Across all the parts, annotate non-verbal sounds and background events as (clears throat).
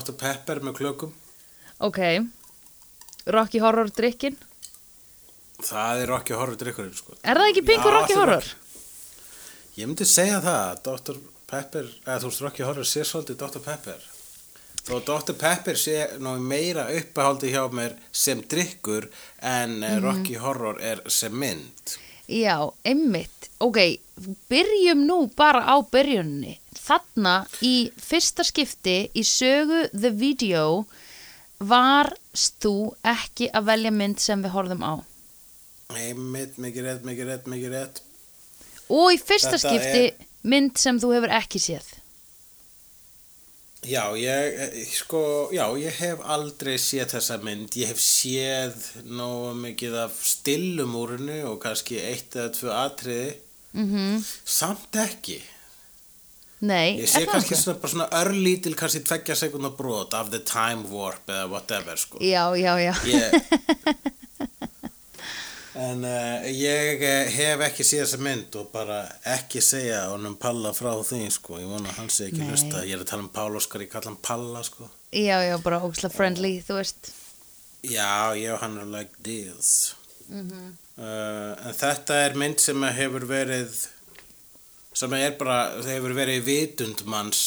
Dr. Pepper með klökum. Ok, Rocky Horror drikkin. Það er Rocky Horror drikkurinn, sko. Er það ekki pingur Rocky Horror? Ég myndi segja það, Dr. Pepper, eða þú veist Rocky Horror sé svolítið Dr. Pepper. Þó Dr. Pepper sé meira uppaháldi hjá mér sem drikkur en mm Rocky Horror er sem mynd. Já, einmitt. Ok, byrjum nú bara á byrjunni. Þarna í fyrsta skipti í sögu The Video varst þú ekki að velja mynd sem við horfðum á. Einmitt, mikið rétt, mikið rétt, mikið rétt. Og í fyrsta Þetta skipti mynd sem þú hefur ekki séð. Já, ég, eh, sko, já, ég hef aldrei séð þessa mynd. Ég hef séð nógu mikið af stillum úr hennu og kannski eitt eða tvö atriði. Mm Samt ekki. Nei, Ég er sé kannski svona, svona örlítil, kannski tveggja sekundar brot af the time warp eða whatever, sko. Já, já, já. Ég, (laughs) en uh, ég eh, hef ekki séð þessa mynd og bara ekki segja honum Palla frá því, sko. Ég vona hann sé ekki hlusta. Ég er að tala um Pál Óskar, ég kalla hann Palla, sko. Já, já, bara ógislega friendly, þú veist. Já, og hann er like this. Mm Uh, en þetta er mynd sem hefur verið sem er bara, það hefur verið vitund manns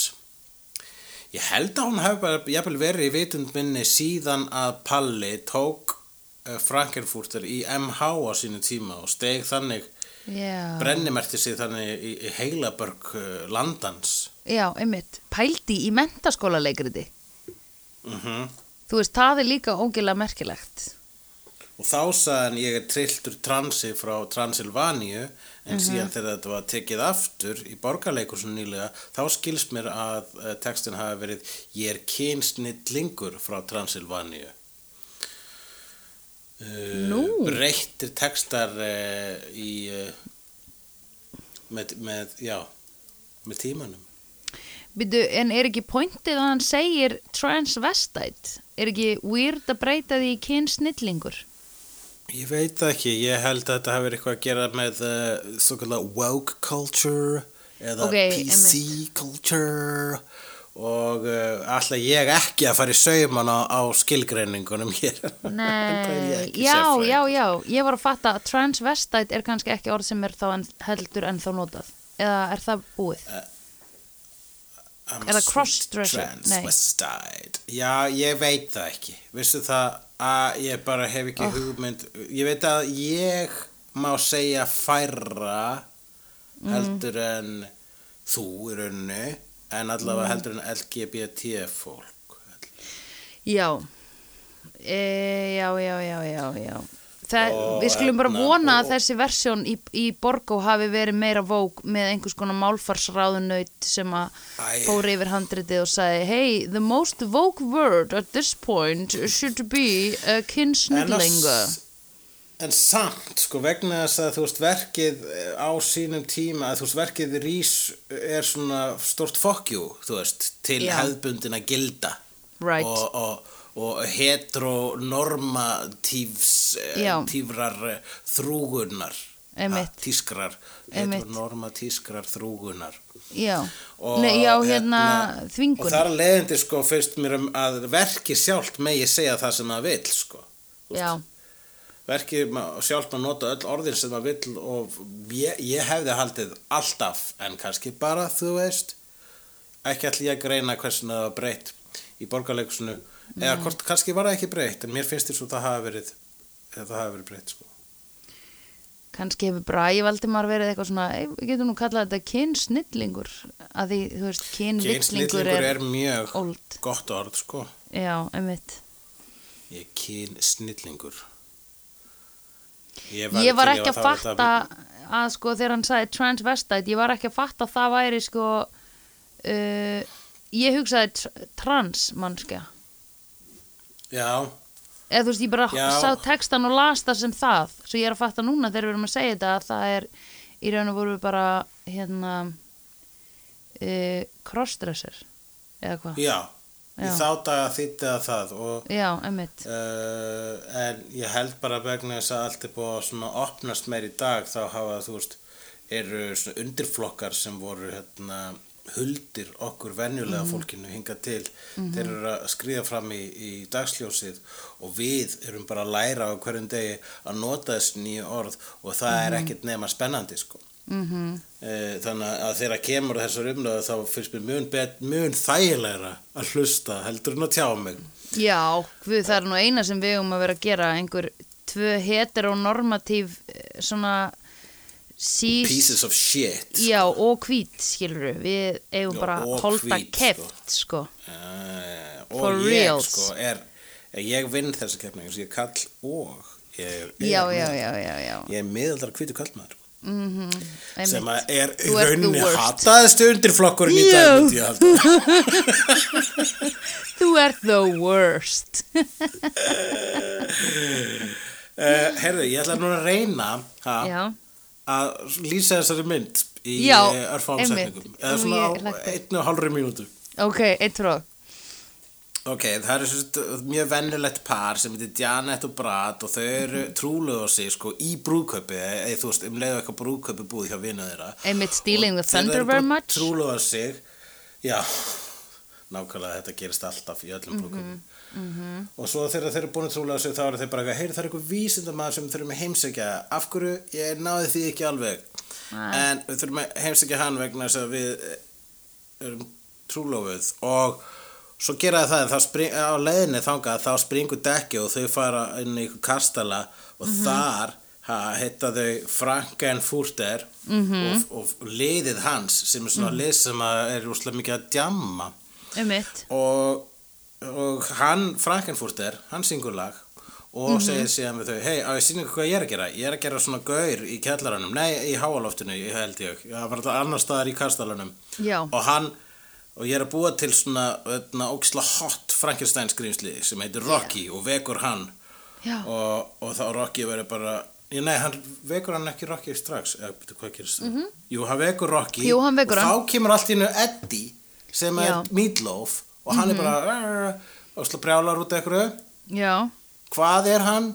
ég held að hún hefur verið vitund minni síðan að Palli tók uh, Frankenfurter í MH á sínu tíma og steg þannig Já. brennimerti sig þannig í, heilabörg uh, landans Já, einmitt. Pældi í mentaskóla leikriti. mm Þú veist, það er líka ógilega merkilegt. og þá sagðan ég er trilltur transi frá Transilvaníu en síðan þegar þetta var tekið aftur í borgarleikursun nýlega þá skilst mér að uh, textin hafi verið ég er kynsnillingur frá Transilvaníu uh, Nú. breyttir textar uh, í með, með, já með tímanum Býtu, en er ekki pointið að hann segir transvestite? Er ekki weird að breyta því í kynsnillingur? Ég veit ekki, ég held að þetta hefur eitthvað að gera með uh, svo kallar woke culture eða Ok, PC culture og uh, alltaf ég ekki að fara í sauman á, á skilgreiningunum hér. (laughs) Nei, já, já, já, ég var að fatta að transvestite er kannski ekki orð sem er þá en, heldur en þá notað. Eða er það búið? I'm Er það sweet crossdresser? Nei. Transvestite. Já, ég veit það ekki. Vissu það að ég bara hef ekki Oh. hugmynd. Ég veit að ég má segja færra Mm. heldur en þú í rauninni en allavega heldur en LGBT fólk. Já. E, já, já, já, já, já. Það, Og við skulum bara hérna, vona og- að þessi versjón í, í Borgó hafi verið meira vók með einhvers konar málfarsráðunaut sem að Æ. fór yfir handritið og sagði hey, the most vogue word at this point should be a að- en samt, sko, vegna þess að þú veist verkið eh, á sínum tíma, að þú veist verkið rís er svona stort fokkjú, þú veist, til Já. hefðbundina gilda. Right. og, og, og heteronormatífs Já. tífrar þrúgunar. Ha, tískrar. Heteronormatískrar þrúgunar Já, Og Nei, já, hérna, og þvingun. þar að leiðandi sko fyrst mér um að verki sjálft megi segja það sem það vill sko. Já, verkið ma- sjálft að nota öll orðin sem það vill og ég, ég hefði haldið alltaf en kannski bara þú veist ekki ætli ég að greina hversin það var breytt í borgarleikusinu eða hvort kannski var það ekki breytt en mér finnst þess að það hafi verið eða það hafi verið breytt sko kannski hefur Bræði Valdimar verið eitthvað svona, "Ey, við getum nú kallað þetta kynsnillingur, að því, þú veist, kynsnillingur er, er mjög old. gott orð sko Já, einmitt. ég er kynsnillingur ég, Ég var til í ekki að var fatta að sko þegar hann sagði transvestite, ég var ekki að fatta að það væri sko, uh, ég hugsaði tr trans mannskja. Já, Eða þú veist, ég bara Já. sá textan og las það sem það. Svo ég er að fatta núna þegar við erum að segja þetta að það er í raun og voru bara, hérna, uh, crossdresser, eða hvað. já Já. þá daga þýtti að það og Já, einmitt. Uh, en ég held bara vegna þess að allt er búið að opnast meir í dag þá hafa þú veist eru svona undirflokkar sem voru hérna huldir okkur venjulega fólkinu hinga til. Þeir eru að skriða fram í, í dagsljósið og við erum bara að læra á hverjum degi að nota þessi nýju orð og það er ekkert nema spennandi sko. Mhm. Eh, þannig að þegar kemur þessar umröðu þá finnst mér bet, mun þægilegra að hlusta heldur en að tjá mig. Já, við, það er nú eina sem við um að vera að gera einhver tvö heteronormatív eh, svona sís, pieces of shit Já, og hvít, skilur við eigum bara að holda keft, sko. Uh, For og ég reals. sko er ég vinn þessa keppning ég er kall og ég er, er Já, já, ég er miðaldra hvítu kallmaður mm sem að er í rauninni hataðist undirflokkurinn í dag. (laughs) Þú ert the worst. Uh, (laughs) herðu, ég ætla núna að reyna ha, Já, að lýsa þessari mynd í einmitt. setningum. Eða svona á einu og hálfri mínútu. Ok, eitt frá Ok, það er sérst, mjög vennilegt par sem heitir Janet og Brad og þau eru Mhm. trúlega á sig sko í brúðköpi eða þú veist, um leiðu eitthvað brúðköpi búið hjá vina þeirra. Einmitt stealing the thunder very much. Trúlega á sig, já (laughs) nákvæmlega þetta gerist alltaf í Mhm, öllum brúðköpum og svo þegar þeir eru búin að trúlega sig þá eru þeir bara, heyri það er eitthvað vísindamaður sem þurfum að heimsækja. Af hverju, ég náði því ekki alveg. Nei. en við þurfum að heimsækja hann vegna þess að við eh, erum trúlófið og svo gera það spring, á leiðinni þangað þá springur dekki og þau fara inn í kastala og þar ha, heita þau Frankenfurter og, og liðið hans sem er svona lið sem að er úrslega mikið að djamma. Einmitt. Og, og hann Frankenfurter, hann syngur lag og segir síðan við þau hei, á ég síningu hvað ég er að gera ég er að gera svona gaur í kjallaranum nei, í háaloftinu, ég held ég það var þetta annar staðar í kastalanum Já, og hann og ég er að búa til svona, svona ógisla hot Frankenstein skrýmsli sem heitir Rocky og vekur hann og, og þá Rocky verður bara nei, hann vekur hann ekki Rocky strax eða, betur, hvað gerist það? Jú, hann vekur Rocky. Jú, hann vekur og hann. þá kemur allt í hennu Eddie sem er Já. Mhm. Meatloaf og hann er bara og slá brjálar út eitthvað já. Hvað er hann?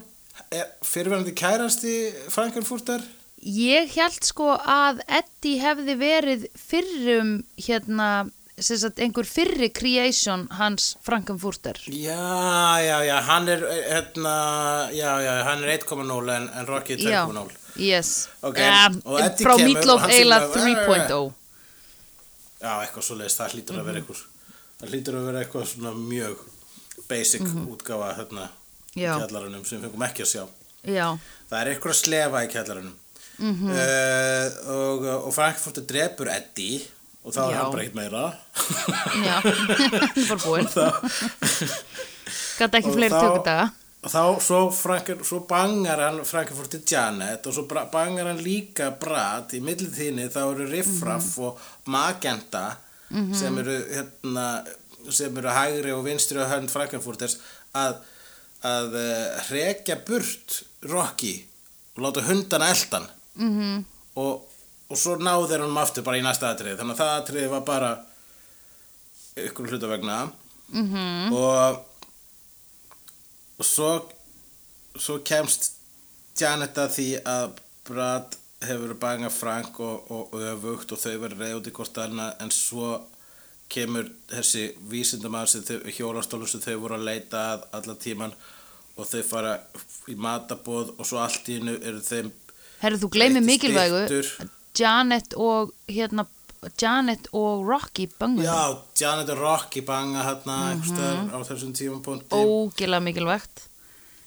Er fyrirverandi kærasti Frankenfurter? Ég held sko að Eddie hefði verið fyrrum hérna sagt, einhver fyrri creation hans Frankenfurter. Já, já, já, hann er hérna, já, já, hann er 1.0 en, en Rocky er 2.0 yes. Ok, Ja, og Eddie Frá Meatloaf syngur, 3.0 Já, eitthvað svo leiðist, það hlýtur að Mhm. vera eitthvað það hlýtur að vera eitthvað svona mjög basic útgáfa hérna í Mhm. Já. kjallaranum sem við fengum ekki að sjá Já, Það er eitthvað að slefa í kjallaranum Mhm. uh, og, og Frankfurter drepur Eddie og þá er Já. hann bara eitt meira já (laughs) bara búinn Gæti ekki fleiri tökudaga og þá svo, Franken, svo bangar hann Frankfurter Janet og svo bangar hann líka Brad í millitíðinni þá eru Riffraff Mhm. og Magenta sem eru hérna, sem eru hægri og vinstri og hönd Frankenfurters að, að uh, hrekja burt Rocky og láta hundana eldan mm og, og svo náðu þeir hann aftur bara í næsta atriði. Þannig að það atriði var bara ykkur hluta vegna. -hmm. og, og svo svo kemst Janet að því að Brad hefur bangað Frank og, og öfugt og þau verður reyð út í hvort annað en svo kemur þessi vísindamæður sem þau, hjólastólum sem þau voru að leita að alla tíman og þau fara í matabóð og svo allt í hennu eru þeim Herru, þú gleymir Eitt mikilvægu. Janet og hérna Janet og Rocky bangu Já, Janet og Rocky banga hérna mm -hmm. á þessum tímapunkti Ógilega mikilvægt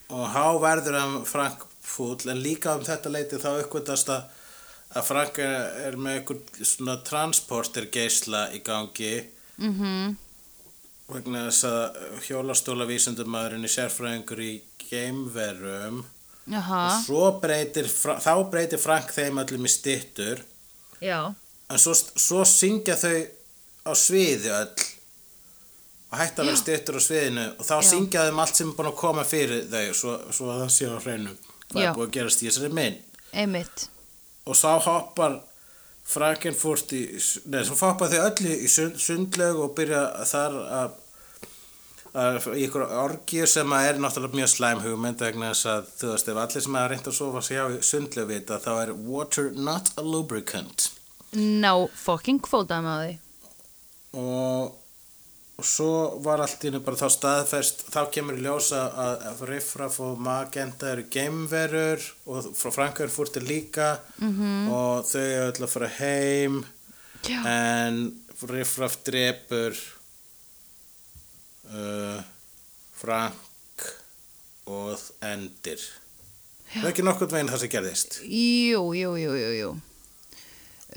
og há verður hann Frank fúll en líka um þetta leiti þá uppgötast að að Frank er með eitthvað svona transporter geisla í gangi. Mm vegna þess að hjólastóla vísindumæðurinn er sérfræðingur í geimverum. Jaha, og svo breytir þá breytir Frank þeim öllum í styttur. Já. En svo, svo syngja þau á sviði öll. Og hætta að vera styttur á sviðinu. Og þá Já. syngja þeim allt sem er búin að koma fyrir þau svo, svo að það sé á hreinu hvað Já. er búin að gerast í þessari mynd. Einmitt. Og þá hoppar Frankenfurt í neða, svo hoppar þau öll í sund, sundlaug og byrja þar að í ykkur orgju sem er náttúrulega mjög slæm hugmynd vegna þess að þú veist ef allir sem að reynda að sofa sig á vita þá er water not a lubricant. Ná, fucking kvótaði og, og svo var allt í hennu bara þá staðfest þá kemur í ljósa að, Riffraff og Magenta eru geimverur og frá Frankar fúrti líka -hmm. og þau eru öll að fara heim Já. en Riffraff drepur uh, Frank og endir það er ekki nokkurn veginn það sem gerðist Jú, jú, jú, jú, jú.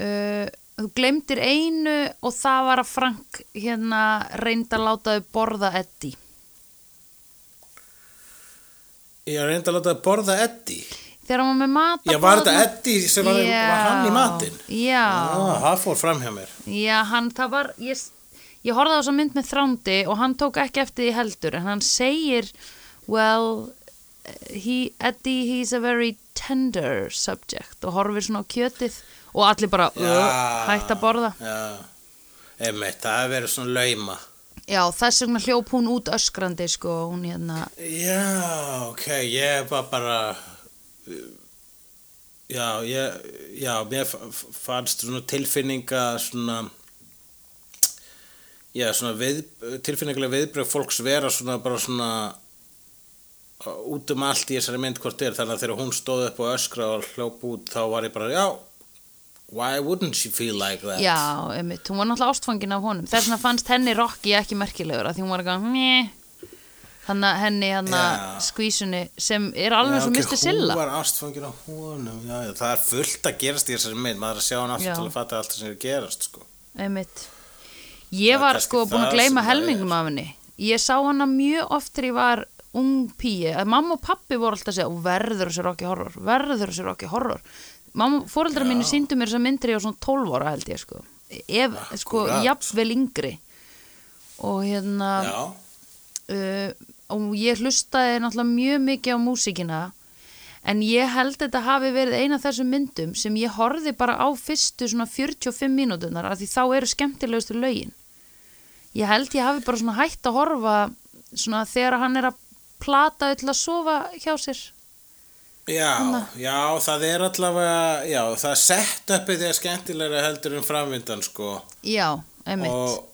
Uh, þú glemdir einu og það var að Frank hérna reynda að láta þau borða Eddie. ég reyndi að láta það borða Eddie Þegar hann var með mat Já, var þetta Eddie sem var, var hann í matinn? Já, Já, það fór fram hjá mér. já, hann, það var, ég, ég horfði á þessa mynd með þrándi og hann tók ekki eftir því heldur, en hann segir, well, he, Eddie, he's a very tender subject og horfir svona á kjötið og allir bara, hætt að borða. Einmitt, það hefur verið svona lauma. Já, þess vegna hljóp hún út öskrandi, sko, hún hérna, Já, ok, ég var bara, já, ég, já, mér fannst svona tilfinninga svona, já, svona við, tilfinningulega viðbröð fólks vera svona bara svona út um allt í þessari mynd hvort er þannig að þegar hún stóð upp og öskra og hljóp út þá var ég bara, já, why wouldn't she feel like that? já, einmitt, hún var náttúrulega ástfangin af honum. Þess vegna fannst henni Rocky ekki merkilegur, að því hún var eitthvað, meh, þannig að henni hann Já. skvísunni sem er alveg Já, svo ok, misti Silla. Hún var ástfangin á honum já, já, Það er fullt að gerast í þessari mynd maður er að sjá hann aftur til að fatta allt sem er að gerast sko. Einmitt. Ég Það var sko búin að gleyma helmingum af henni. Ég sá hana mjög oft þegar ég var ung píi. Að mamma og pappi voru alltaf að segja, "Þú verður þessi Rocky horror, verður þessi Rocky horror. Mamma, fóreldrar mínu síndu mér þess að myndri á svona 12 ára held ég sko. Ef, sko, Akkúrat. jafnvel yngri. Og hérna, uh, og ég hlustaði náttúrulega mjög mikið á músíkina en ég held þetta hafi verið eina af þessum myndum sem ég horfði bara á fyrstu svona 45 mínútunar af því þá eru skemmtilegustu lögin ég held ég hafi bara svona hætt að horfa svona þegar hann er að plata öll að sofa hjá sér já, já, það er allavega já, það sett uppið því að skemmtilega heldur en framvindan sko. já, einmitt. Og,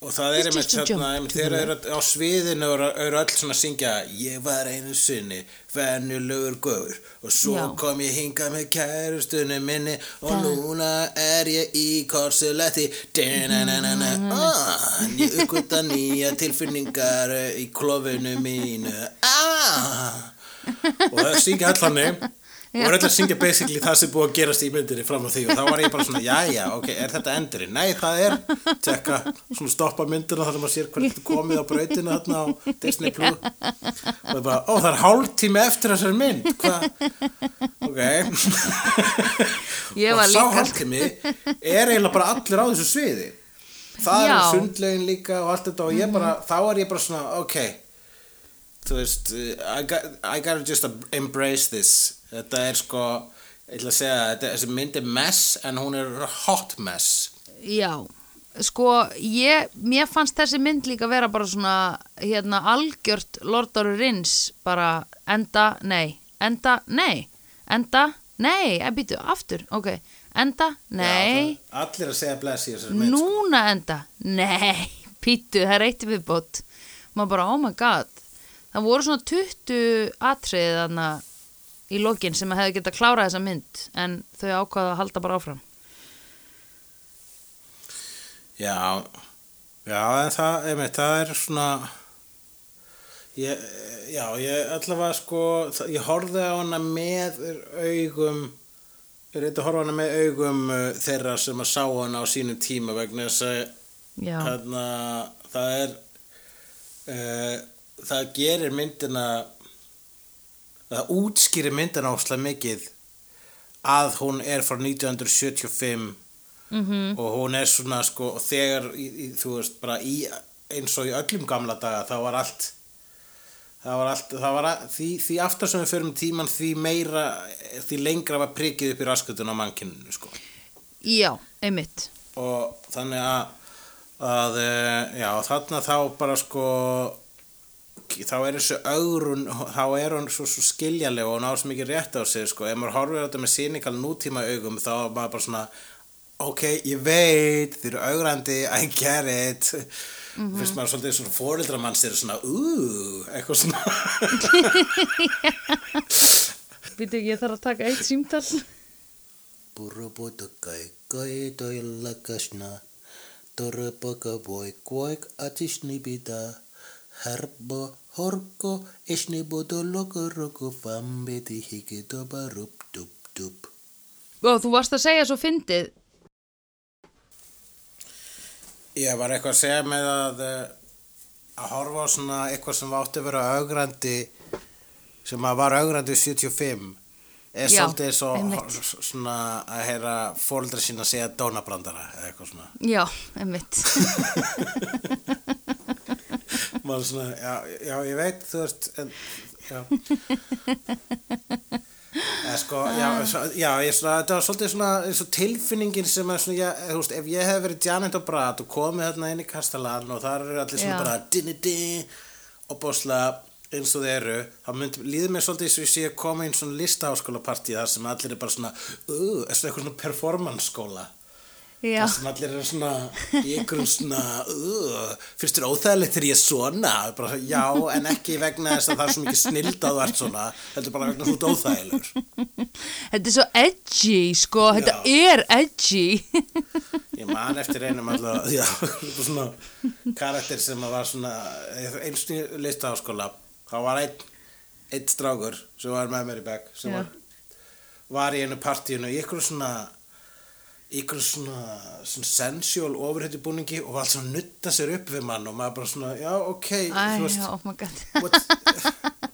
og það er einmitt just a jump einmitt þegar eru á sviðinu eru, eru öll svona að syngja ég var einu sinni, venjulegur góður og svo Já. kom ég hingað með kærustunni minni og Það- núna er ég í korsuletti da-na-na-na-na ah, en ég uppgöta nýja tilfinningar eh, í klofinu mínu. Ah og það syngja allan og er alltaf að syngja basically það sem er búið að gerast í myndinni fram á því. Og þá var ég bara svona, jæja, ok, er þetta endurinn? Nei, það er, tjekka, svona stoppa myndina þar sem maður sér hvernig er komið á brautinu þarna á Disney Plus. Og það er bara, ó, það er hálftími eftir þessari mynd, hvað, ok. Og sá líka- hálftími er eiginlega bara allir á þessu sviði. Það Já. er sundlegin líka og allt þetta og ég bara, þá er ég bara svona, ok þú veist I, got, I gotta just embrace this. Þetta er sko ég ætla að segja, þetta, þessi mynd er mess en hún er hot mess. Já, sko, ég, mér fannst þessi mynd líka vera bara svona, hérna, algjört Lord of the Rings, bara enda, nei, enda, nei, enda, nei, en býtu, aftur, ok, enda, nei, Já, allir að segja bless í þessari mynd sko. núna enda, nei, býtu, það er eitt viðbót, maður bara, oh my god, það voru svona 20 atriði þarna í lokin sem hefði getað klárað þessa mynd, en þau ákvaða að halda bara áfram. Já, já, en það, einmitt, það er svona, ég, já, ég allavega sko, það, ég horfði á hana með augum, ég reyndi að horfa hana með augum uh, þeirra sem að sá hana á sínum tíma vegna þess að það er, uh, það gerir myndina, það útskýrir myndina áslega mikið að hún er frá 1975 mhm, og hún er svona sko og þegar í, í, þú veist bara í eins og í öllum gamla daga það var allt það var allt það var að, því, því aftar sem við förum tíman því meira því lengra var prikið upp í raskutun á mannkinninu sko já, einmitt. og þannig að að eh, já þarna þá bara sko þá er þessu augrun þá er hún svo, svo skiljaleg og ná svo mikið rétt á sig sko. Ef maður horfir á þetta með sínikal nútíma augum þá er maður bara svona ok, ég veit, þið eru augrandi, I get it. Finnst maður svolítið svona fóreldramanns þeir eru svona, úúú, eitthvað svona. (laughs) Býtu ekki, ég þarf að taka eitt símtal. Burabota kai kai toilla kasna Torapaka voik voik atisnibita Herbo horko isnibodo loko roko fambeti hikito barup dup dup Og þú varst að segja svo fyndið. Ég var eitthvað að segja með að eh, að horfa á svona eitthvað sem átti að vera augrandi sem að var augrandi 75 er Já, svolítið svo einmitt. svona að heyra fóreldra sína segja dónabrandara eða eitthvað svona Já, einmitt. (laughs) (laughs) maður svona, já, já, ég veit þú veist, en, eða sko, já, svo, já, ég svona þetta var svolítið svona, eins og tilfinningin sem er svona, já, þú veist, ef ég hef verið Janet og Brad og komið þarna inn í Kastalan og þar eru allir svona Já. bara dinni dinni og bóðslega eins og þeir eru, þá myndi, líður mér svolítið eins og ég sé að koma í einn svona listaháskóla partí þar sem allir er bara svona, uh, er svona eitthvað svona performance skóla Það sem allir eru svona í einhverjum svona uh, fyrst er óþægilegt þegar ég er svona bara, já, en ekki vegna þess að það er svo mikið snild að ert svona heldur bara vegna ert óþægilegur þetta er svo edgy, sko. Þetta er edgy. ég man eftir einum alltaf já, svona karakter sem var svona eins og listaháskóla þá var einn einn strákur sem var með mér í bekk sem Já. var, var í einu partíinu í einhverju svona í einhverju svona, svona sensual ofurhetjubúningi og var alls að nutta sér upp við mann og maður bara svona, já, ok Æ, já, oh my god. (laughs)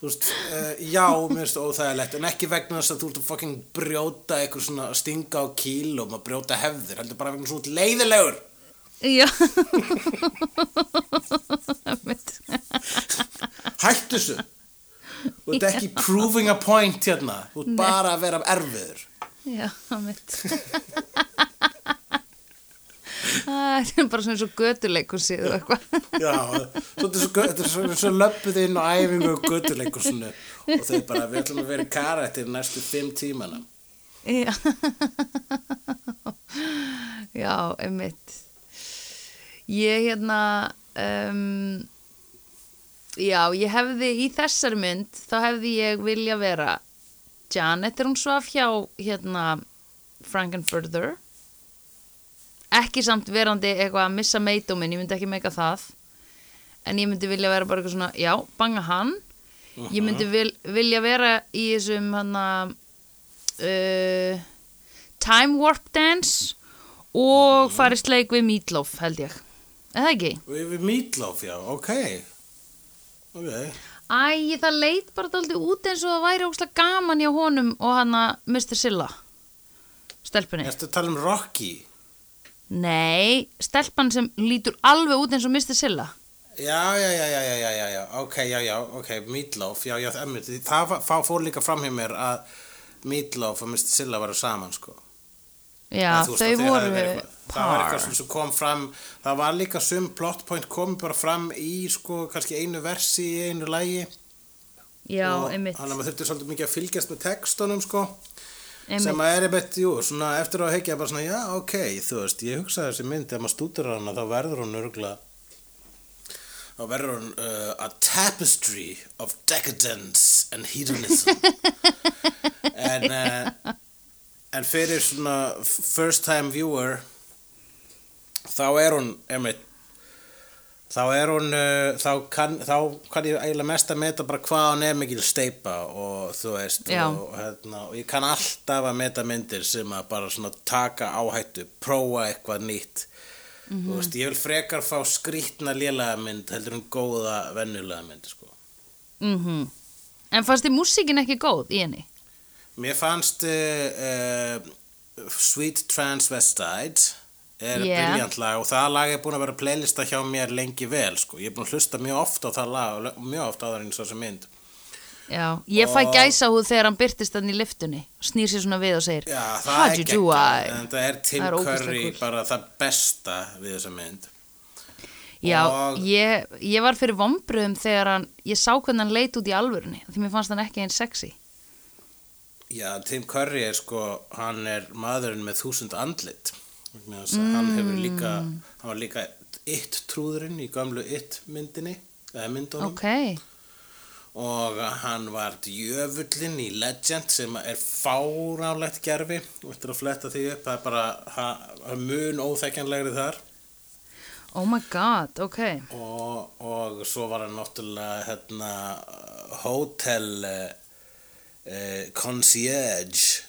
þú veist uh, já, mér finnst það óþægilegt en ekki vegna þess að þú ert að fucking brjóta eitthvað svona stinga á kíl og maður brjóta hefðir, heldur bara vegna svona leiðilegur. Já. (laughs) Hættu þessu. Þú ert ekki proving a point hérna. Þú ert bara að vera erfiður Já, einmitt. Æ, (laughs) Þetta er bara svona eins og götuleikusið og eitthvað. (laughs) Já, svo þetta er svo, er svo, svo löppuð inn á æfingu og göttuleikursinu og þau bara, við ætlum að vera karættir næstu fimm tímana. Já, (laughs) já einmitt. Ég hérna, um, já, ég hefði í þessari mynd, þá hefði ég vilja vera Janet er hún svaf hjá hérna Frankenfurther. Ekki samt verandi eitthvað að missa meitóminn, ég myndi ekki meika það. En ég myndi vilja vera bara eitthvað svona, já, banga hann. Ég myndi vil, vilja vera í þessum hann uh, Time Warp Dance og farið sleik við Meatloaf held ég eða ekki? Við við Meatloaf, já, ok. Ok. Æ, það leit bara dálítið út eins og það væri óslega gaman hjá honum og hann að Mr. Silla stelpunni Ertu að tala um Rocky? Nei, stelpan sem lítur alveg út eins og Mr. Silla Já, já, já, já, já, já, já, ok, já, já, ok, Meatloaf, já, já, emmitt, það það fór líka fram hjá mér að Meatloaf og Mr. Silla varu saman, sko. Já, þau voru Það var eitthvað sem- sem kom fram, það var líka sum plot point kom bara fram í, sko, kannski einu versi í einu lægi. Já, einmitt, Þannig að maður þurfti svolítið mikið að fylgjast með textunum, sko. sem einmitt. að er einmitt, jú, svona eftir að hekja bara svona, já, ok, þú veist, ég hugsaði þessi mynd, ef maður stútur hana, þá verður hún örgla þá verður hún uh, a tapestry of decadence and hedonism (laughs) en uh, en fyrir svona first time viewer þá er hún, einmitt þá er hún uh, þá, kann, þá kann ég eiginlega mest að meta bara hvað hún er mikil steipa og þú veist og, hérna, og ég kann alltaf að meta myndir sem að bara svona taka áhættu prófa eitthvað nýtt. Þú veist, ég vil frekar fá skrýtna lélega mynd heldur en góða venjulega mynd sko. Mm En fannst þið músíkin ekki góð í henni? mér fannst uh, uh, Sweet Transvestite er Yeah. briljant lag og það lag er búin að vera playlista hjá mér lengi vel sko. ég er búin að hlusta mjög oft á það lag og mjög oft á það eins og þessi mynd Já, ég fæ gæsa húð þegar hann byrtist hann í liftunni snýr sér svona við og segir Já, það er I? en það er Tim Það er Curry bara það besta við þessa mynd Já, ég, ég var fyrir vombriðum þegar hann, ég sá hvernig hann leit út í alvörunni því mér fannst hann ekki eins sexy Já, Tim Curry er sko, hann er maðurinn með þúsund andlit. Að Hann hefur líka, hann var líka It trúðurinn í gamlu It myndinni, eða myndunum. ok, Og hann var djöfullin í Legend sem er fáránlegt gerfi. Þú ættir að fletta því upp, það er bara ha- hann er mun óþekkjanlegri þar. oh my god, ok Og, og svo var hann náttúrulega hérna, hotel uh, uh, concierge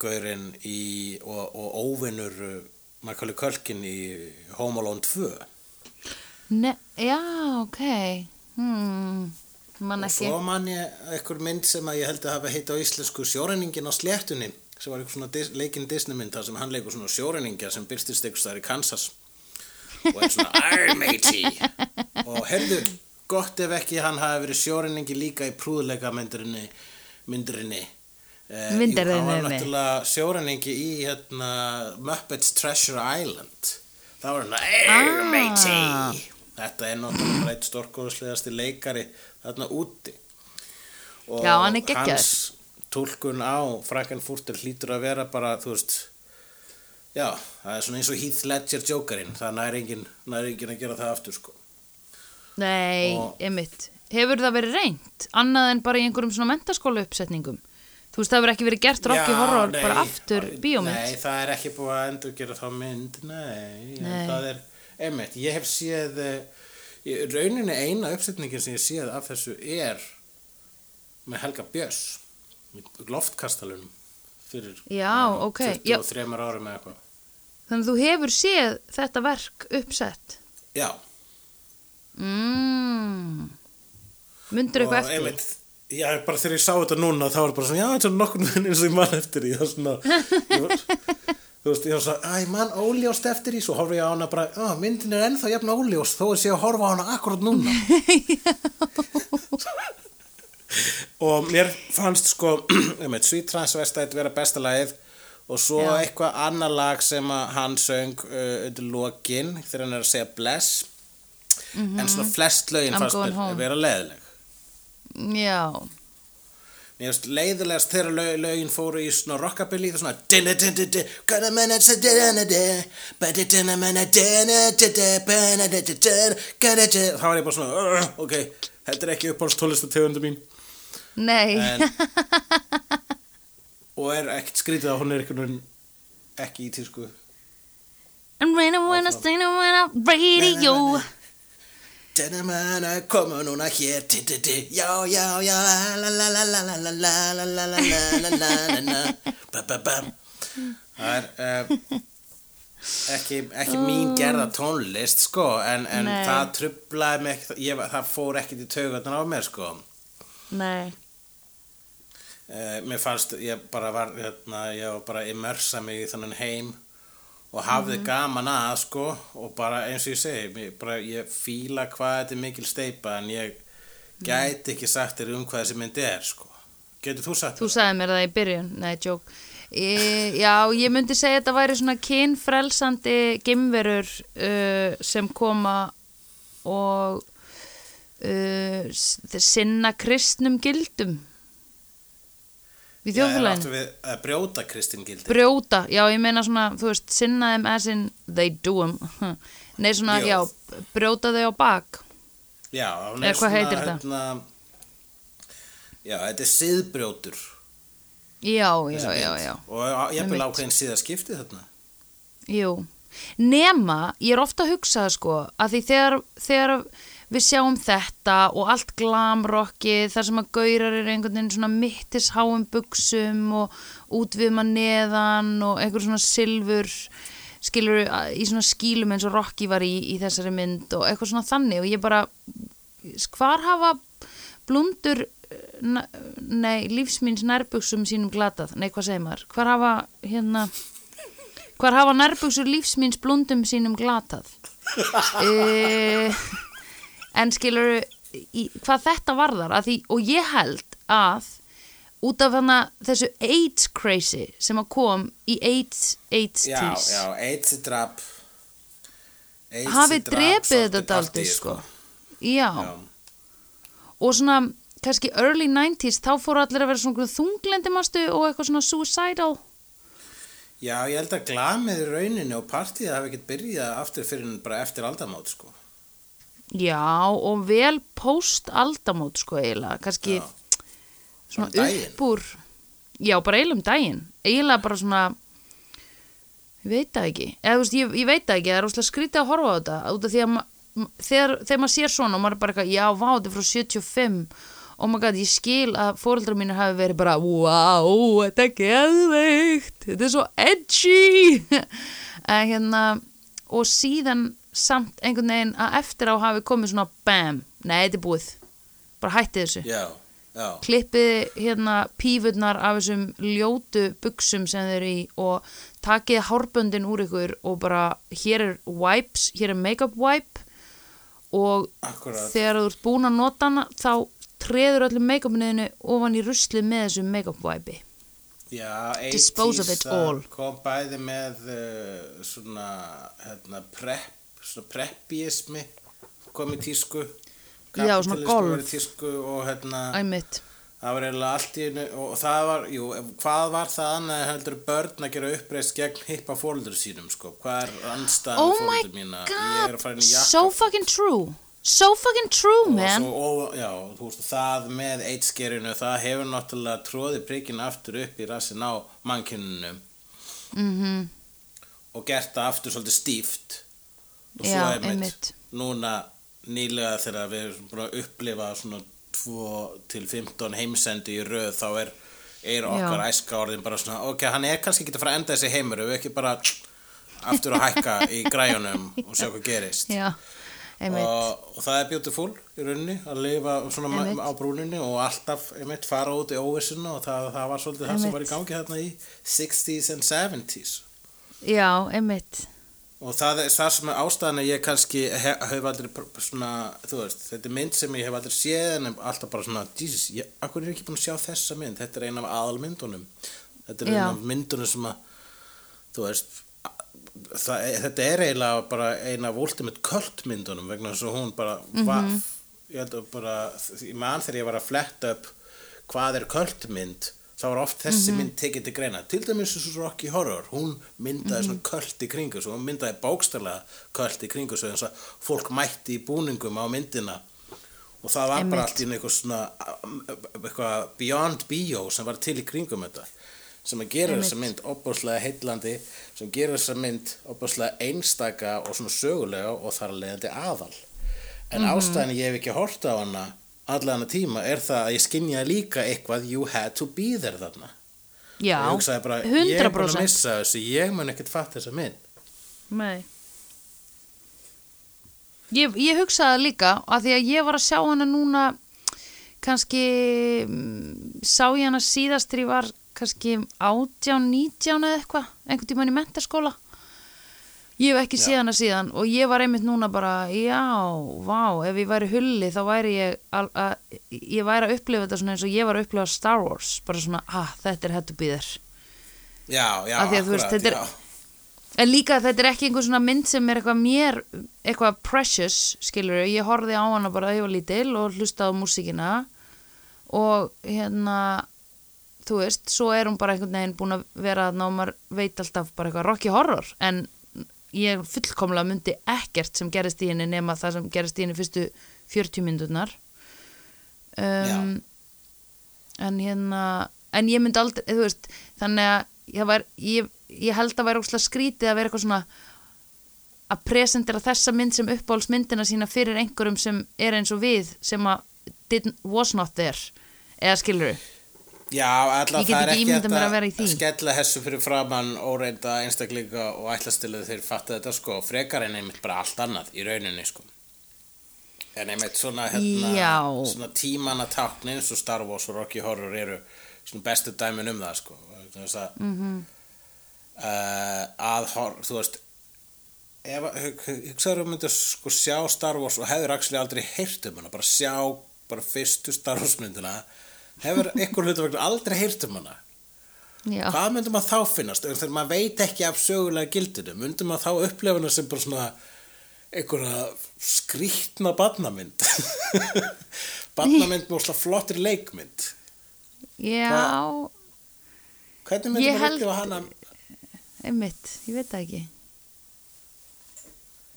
gaurinn í, og, og óvinnur uh, Macaulay Culkin í Home Alone 2 ne já, ok. Hmm, mann og ekki svo man ég einhver mynd sem að ég held að hafa heit á íslensku sjóræningin á sléttunni sem var eitthvað svona dis, leikinn Disney mynd þar sem hann leikur svona sjóræningja sem byrstist eitthvað staðar í Kansas. Og er svona Arr matey! Og heyrðu, gott ef ekki hann hafi verið sjóræningi líka í prúðleika myndurinni myndurinni Eh, jú, Myndarinni. hann var náttúrulega sjóræningi í hérna, Muppets Treasure Island það var hann Arr Ah. matey þetta er náttúrulega eitt stórkóðslegasti leikari þarna úti og Já, hann er geggjaður. hans túlkun á Frankenfurter hlýtur að vera bara, þú veist já, það er svona eins og Heath Ledger Jokerinn, það næri engin, næri engin að gera það aftur sko nei, Og- emitt hefur það verið reynt, annað en bara í einhverjum svona mentaskóla uppsetningum þú veist, það hefur ekki verið gert Rocky Horror nei, bara aftur bíómynd Nei, það er ekki búið að endur gera þá mynd Nei, Nei. það er einmitt, ég hef séð eh, rauninni eina uppsetningin sem ég séð af þessu er með Helga Björns loftkastalunum fyrir Já, eh, ok, 23 já. árum eða eitthvað þannig að þú hefur séð þetta verk uppsett Já, mm. mundur og eitthvað eftir einmitt Já, bara þegar ég sá þetta núna þá var bara svona, já, þetta er nokkur minn eins og ég man eftir því það er svona ég þú veist, ég var svona, æ, mann óljóst eftir því svo horfi ég á hana bara, já, myndin er ennþá jafn óljóst þó að sé að horfa á hana akkurat núna og mér fannst sko (clears throat) einmitt, Sweet Transvestite vera besta lagið og svo Já. eitthvað annar lag sem hann söng uh, undir lokin þegar hann er að segja bless en svona flest lögin Mhm. I'm fannst vera leðileg já, Mér finnst leiðilegast þegar lög, lögin fóru í svona rockabilly það svona þá var ég bara svona "Ugh, ok, þetta er ekki uppáhaldstólistu tegundu mín nei en og er ekkert skrítið að hún er ekki í tísku And when I sing when I radio Tjennamanna komur núna hér Já, já, já Það er ekki mín gerða tónlist sko en það trublaði mig það fór ekkert í taugatun á mér sko Nei Mér fannst ég bara var ég var bara immersa mig í þannan heim og hafði gaman að sko og bara eins og ég segi bara, ég fíla hvað þetta er mikil steipa en ég gæti ekki sagt þér um hvað þessi myndi er sko. Getur þú sagt þú mér? sagði mér það í byrjun. Nei, joke. E, já, ég myndi segja að þetta væri svona kynfrelsandi gimverur uh, sem koma og uh, sinna kristnum gildum í Já, þjóðfélaginu við að brjóta Kristín gildi. Brjóta, já ég meina svona þú veist, sinna þeim as in they do them (laughs) nei svona, Jú. já, brjóta þau á bak. Já, Eða hvað heitir þetta? hérna, Já, þetta er siðbrjótur. Já, já, já, já. Og ég vil Einmitt. ákveðin síðaskipti þarna. Jú, nema ég er ofta að hugsa það sko að því þegar, þegar við sjáum þetta og allt glamrockið þar sem að gaurar er einhvern veginn svona mittisháum buksum og útvið maður neðan og einhver svona silfur skilur í svona skílum eins og Rocky var í, í þessari mynd og eitthvað svona þannig. Og ég bara hvar hafa blundur na- nei, lífsmýns nærbuksum sínum glatað, nei hvað segir maður? Hvar hafa hérna Hvar hafa nærbuksur lífsmýns blundum sínum glatað? uh, (laughs) en skilur hvað þetta varðar því, og ég held að út af hana þessu AIDS crazy sem að kom í AIDS, AIDS Já, tís AIDS hafi drap drepið svolítið þetta daldið partíið, sko. Já. Já. og svona kannski early 90s þá fóru allir að vera svona þunglendimastu og eitthvað svona suicidal Já, ég held að glamið í rauninni og partíða hafi ekkert byrjað aftur fyrir bara eftir aldamót, sko. Já, og vel post-aldamót sko eiginlega, kannski Já. svona daginn. upp úr, já bara eiginlega um daginn, eiginlega bara svona, ég veit það ekki, eða þú veist, ég, ég veit það ekki, það er óslega skrítið að horfa á þetta, út af því að ma þegar, þegar maður sér svona og maður er bara eitthvað, já, vá, þetta er frá 75, oh my god, ég skil að fóreldrar mínir hafi verið bara, wow, þetta er geðveikt, þetta er svo edgy, (laughs) en hérna, og síðan samt einhvern veginn að eftir á hafi komið svona bam, nei þetta er búið bara hætti þessu, Já, já. klippið hérna pífurnar af þessum ljótu buksum sem þeir eru í og takið hárböndin úr ykkur og bara hér er wipes, hér er makeup wipe og Akkurat. þegar þú ert búin að nota hana þá treður öllum make-upniðinu ofan í ruslið með þessum make-up wipe Já, Dispose of 80s it all. kom bæði með uh, svona, hérna, prep, svona preppismi kom í tísku. Já, svona golf. tísku og hérna, það var eiginlega allt í og það var, jú, hvað var það annað heldur börn að gera uppreist gegn hippa fóldur sínum, sko? Hvað er anstæðan oh my fóldur mína? Ég er að fara inn í jakka. so fucking true so fucking true og, man svo, og já, þú veist, það með eittskerinu, það hefur náttúrulega tróði prikkin aftur upp í rassin á mannkynunum mhm og gert það aftur svolítið stíft og svo Já, einmitt, einmitt. núna nýlega þegar við erum búin að upplifa svona 2 til 15 heimsendi í röð þá er, er okkar æska orðin bara svona ok, hann er kannski ekki að fara að enda þessi heimur við ekki bara aftur að hækka í græjunum og sjá hvað gerist. Já, og, og það er beautiful í rauninni að lifa á brúninni og alltaf einmitt fara út í óvissuna og það, það var svolítið það sem var í gangi þarna í 60s and 70s já, einmitt og það er það sem er ástæðan að ég kannski hef, hef aldrei svona, þú veist, þetta er mynd sem ég hef aldrei séð en alltaf bara svona, Jesus, ég, akkur er ekki búin að sjá þessa mynd, þetta er ein af aðalmyndunum. Þetta er Já. ein af myndunum sem að þú veist það, þetta er eiginlega bara ein af ultimate cult myndunum vegna þess að hún bara var, ég held að bara ég man þegar ég var að fletta upp hvað er kultmynd þá var oft þessi mynd tekið til greina. Til dæmis eins og Rocky Horror hún myndaði svona kult í kringu hún myndaði bókstarlega kult í kringu eins að fólk mætti í búningum á myndina. Og það var bara allt í eitthvað svona eitthvað beyond bio sem var til í kringum þetta sem að gera þessa mynd opbúslega heitlandi sem gera þessa mynd opbúslega einstaka og svona sögulega og þar að leiðandi aðal. En Mhm. ástæðan ég hef ekki hort á hana allan að tíma er það að ég skinja líka eitthvað you had to be there þarna. Já, bara, ég er búin að 100% missa þessu ég mun ekkert fatt þessa mynd. Nei. Ég, ég hugsaði líka að því að ég var að sjá hana núna kannski mm, sá ég hana síðast þegar ég var kannski 18, 19 eða eitthvað einhvern tímann í mentaskóla ég hef ekki séð hana síðan og ég var einmitt núna bara já, vá, ef ég væri hulli þá væri ég al- að, ég væri að upplifa þetta svona eins og ég var að upplifa Star Wars bara svona, ah, þetta er hættu býðir já, já, að þú veist, akkurat, þetta er- já. En líka þetta er ekki einhver svona mynd sem er eitthvað mér, eitthvað precious, skilur ég horfði á hana bara að ég var lítil og hlustaði á músíkina og hérna, þú veist, svo er hún bara einhvern veginn búin að vera að námar veit alltaf bara eitthvað Rocky Horror, en ég fullkomlega myndi ekkert sem gerist í henni nema það sem gerist í henni fyrstu 40 myndurnar. Um, en hérna en ég myndi aldrei, þú veist þannig að ég, var, ég, ég held að væri óslega skrítið að vera eitthvað svona að presentera þessa mynd sem uppáhaldsmyndina sína fyrir einhverjum sem er eins og við sem að was not there. Eða skilur Já, get það er ekki að í því. skella hessu fyrir framann óreinda einstaklinga og ætlastiluð þeir fatta þetta sko frekar en einmitt bara allt annað í rauninni sko en einmitt svona hérna svona tímanna táknin eins og Star Wars og Rocky Horror eru svona bestu dæmin um það sko að mm Mhm. að hor, þú veist að- hugsaður um myndir sko sjá Star Wars og hefur aldrei heyrt um hana bara sjá bara fyrstu Star Wars myndina hefur hlutu vegna aldrei heyrt um hana? Já, hvað myndum að þá finnast? Þegar maður veit ekki af sögulega gildinu myndum að þá upplifa hana sem bara svona einhverja skrýtna barnamynd? (laughs) Barnamynd með ósla flottir leikmynd. Já, hvernig myndi Ég maður held- upplifa hana? Einmitt, ég veit það ekki.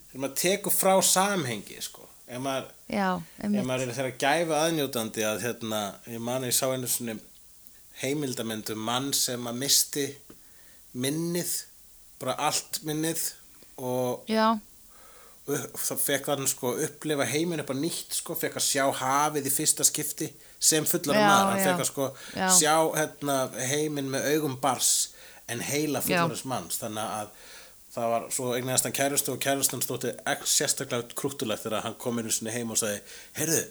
Þegar maður tekur frá samhengi sko. Ef maður, Já, ef maður er þeirra gæfa aðnjótandi að hérna, ég man að ég sá einu svona heimildamöndu mann sem að misti minnið bara allt minnið og upp, þá fekk hann sko upplifa heiminn upp á nýtt sko, fekk að sjá hafið í fyrsta skipti sem fullar Já, maður, hann já. fekk að sko Já. sjá hérna, heiminn með augum bars en heila fullarins manns. Þannig að það var svo eignast hann kærustu og kærustan stótti sérstaklega krúttulegt þegar hann kom inn í sinni heim og sagði heyrðu,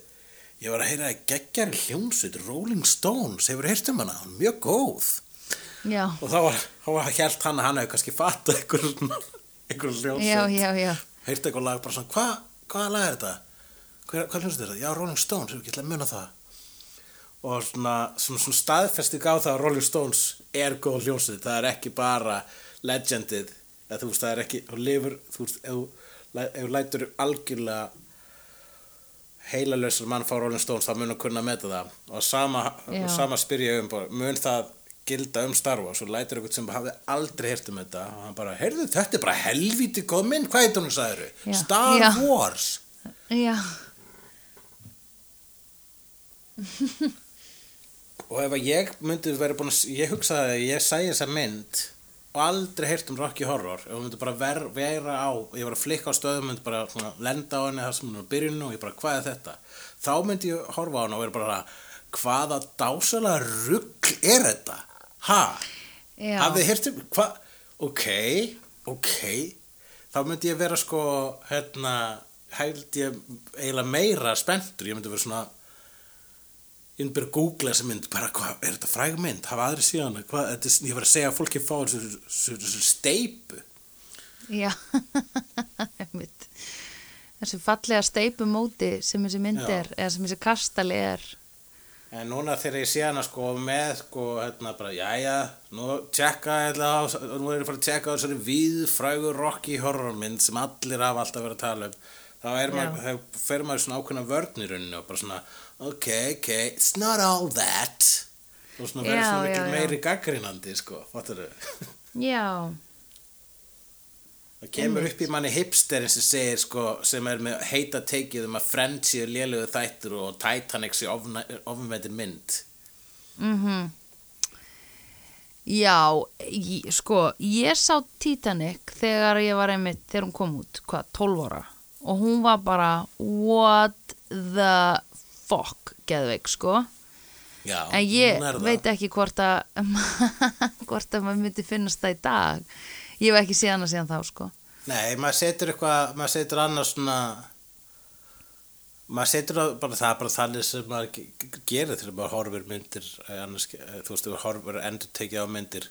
ég var að heyra að geggjari hljómsveit Rolling Stones, hefur heyrt um hana, hún er mjög góð. Já, og þá var, var held hann að hann hefur kannski einhver, einhver hljómsveit. Heyrti eitthvað lag bara svona, hvað hva lag er þetta? Hver, hvað hljómsveit er þetta? Já, Rolling Stones, ekki ætla að muna það. Og svona, svona, svona staðfesti gáð það að Rolling Stones er góð hljómsveit, það er ekki bara legendið, eða þú veist, það er ekki þú lifur, þú veist, ef þú lætur algjörlega heilalösar mann fá Rolling Stones þá mun að kunna meta það. Og sama, sama spyr ég um mun það gilda um Star Wars? Og lætur eitthvað sem hafði aldrei heyrt um þetta og hann bara, heyrðu þetta er bara helvíti mynd, hvað heit hún sagður. Star Já. Wars? Já, og ef að ég myndi vera búin að ég hugsaði að ég sæði þessa mynd og aldrei heyrt um Rocky Horror. Hún myndi bara ver, vera á ég var að flikka á stöðum, myndi bara svona, lenda á henni það sem hún er á byrjunu og ég bara, hvað er þetta? Þá myndi ég horfa á henni og vera bara hvaða dásalega rugg er þetta? Ha, hafið heyrt um hvað, ok, ok. Þá myndi ég vera sko hérna, held ég eiginlega meira spenntur, ég myndi vera svona ég myndi bara að googla þessa mynd bara hvað, er þetta fræg mynd, hafa aðri síðan hvað, þetta, ég var að segja að fólki fá þessu, steipu Já, (laughs) Þessu fallega steipumóti sem þessi mynd Já. er eða sem þessi kastali er. En núna þegar ég sé hana sko með sko hérna bara, jæja nú tjekka hérna á, nú er ég að fara að tjekka á þessari víðfrægur Rocky horror mynd sem allir hafa alltaf verið að tala um þá er þá fer maður svona ákveðna vörn í rauninni og bara svona ok, ok, it's not all that. Og svona verður svona mikil meiri gaggrínandi sko, fattur (laughs) Já, Það kemur upp í manni hipsterin sem segir sko, sem er með heita teikið um að Friends séu lélugu þættur og Titanic séu ofnveitir mynd. mhm. Já, ég, sko, ég sá Titanic þegar ég var einmitt, þegar hún kom út, hvað, 12 ára og hún var bara what the fuck geðveik, sko. Já, en ég veit ekki hvort að (laughs) hvort að maður myndi finnast það í dag. Ég hef ekki séð hana síðan þá, sko. Nei, maður setur eitthvað, maður setur annars svona, maður setur bara það bara þannig sem maður ge- ge- gerir þegar maður horfir myndir, eh, annars, eh, þú veist, þú horfir endur tekið á myndir.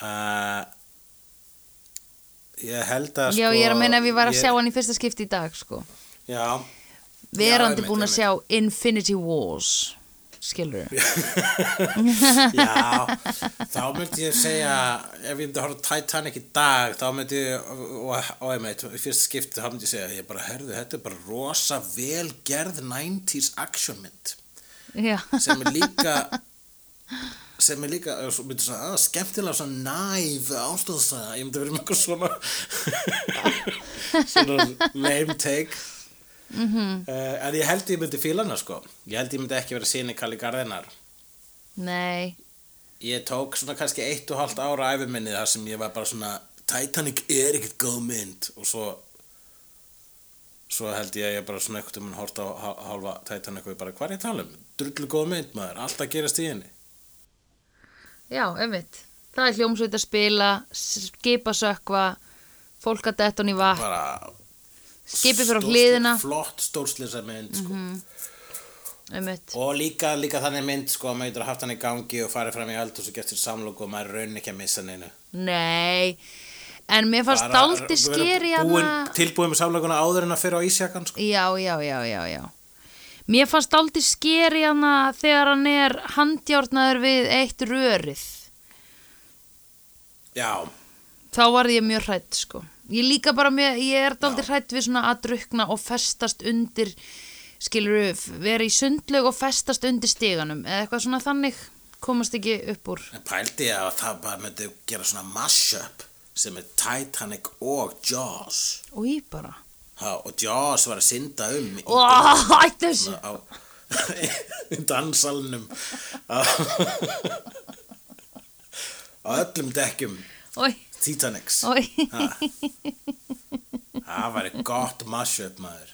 Uh, ég held að Já, sko... ég er að meina ef ég var að sjá hann í fyrsta skipti í dag, sko. Já, verandi búin að sjá Infinity Wars skilur (laughs) Já, þá myndi ég segja ef ég myndi horfa á Titanic í dag þá myndi ég, og, og ég meit fyrst skipti þá myndi ég segja, ég bara herðu þetta er bara rosa vel gerð 90s action mynd. Já, sem er líka (laughs) sem er líka myndi svona, að, skemmtilega svona næf ástóðsæða, ég myndi verið með eitthvað svona (laughs) svona lame take. Mm Mhm. en ég held ég myndi fíla hana sko. Ég held ég myndi ekki vera síni Kalli Garðinar nei. Ég tók svona kannski eitt og halvt ára æfiminni þar sem ég var bara svona Titanic er ekkert góð mynd. Og svo svo held ég að ég bara svona eitthvað um hort á hál- hálfa Titanic og ég bara hvað er ég að tala um? Drullu góð mynd maður, alltaf gerast í henni Já, einmitt. Það er hljómsveit að spila, skipa sökva fólk að detta hún í vatn. Bara Skipið fyrir hliðina. Flott stórslisa mynd sko. einmitt. Og líka, líka þannig mynd sko að maður getur haft hann í gangi og farið fram í öld og getur samlóku og maður raun ekki að missa neinu. Nei, en mér fannst vera skeri búin- hana tilbúin með samlókuna áður en að fyrir á ísjakan sko. Já, já, já, já, já Mér fannst dálti skeri hana þegar hann er handjárnaður við eitt rörið. Já, þá var ég mjög hrætt sko. Ég líka bara mjög, ég er dálítið hrætt við svona að drukna og festast undir skilur vera í sundlaug og festast undir stiganum eða eitthvað svona þannig komast ekki upp úr. En pældi ég að það bara myndi gera svona mashup sem er Titanic og Jaws. í bara Ha, og Jaws var að synda um í, ætti þessu á, (laughs) á, (laughs) á öllum dekkjum Ói, Titanics. Það væri gott mashup maður.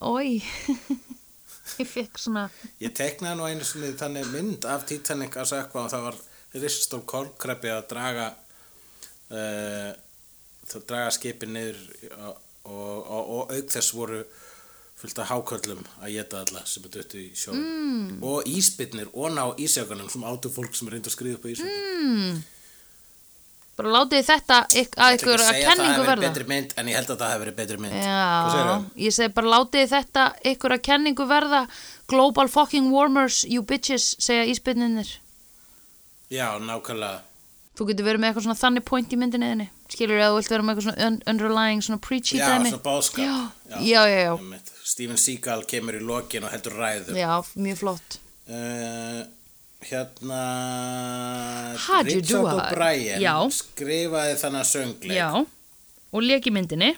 Ói (laughs) Ég fekk svona Ég teknaði nú einu sinni þannig mynd af Titanic að sökva og það var risastór kolkrabbi að draga uh, það draga skipin niður og, og, og, og auk þess voru fullt af háköllum að geta alla sem er döttu í sjó. Mm. og íspytnir og ná ísjökunum sem áttu fólk sem er reynd að skriða upp á ísjökunum mm. bara látið þetta að ykkur að kenningu verða? betri mynd en ég held að það hefur verið betri mynd. Já, ég segi bara látið þetta ykkur að kenningu verða. Global fucking warmers, you bitches segja íspynninir Já, nákvæmlega. Þú getur verið með eitthvað svona þannig point í myndinni Skilur eða þú vilt vera með eitthvað svona un underlying svona preachy Já, dæmi. svona báðskap Já, já, já, já. Steven Seagal kemur í lokin og heldur ræður. Já, mjög flott. Uh, hérna How'd Richard? O'Brien skrifaði þannig söngleik. Já, og lék í myndinni.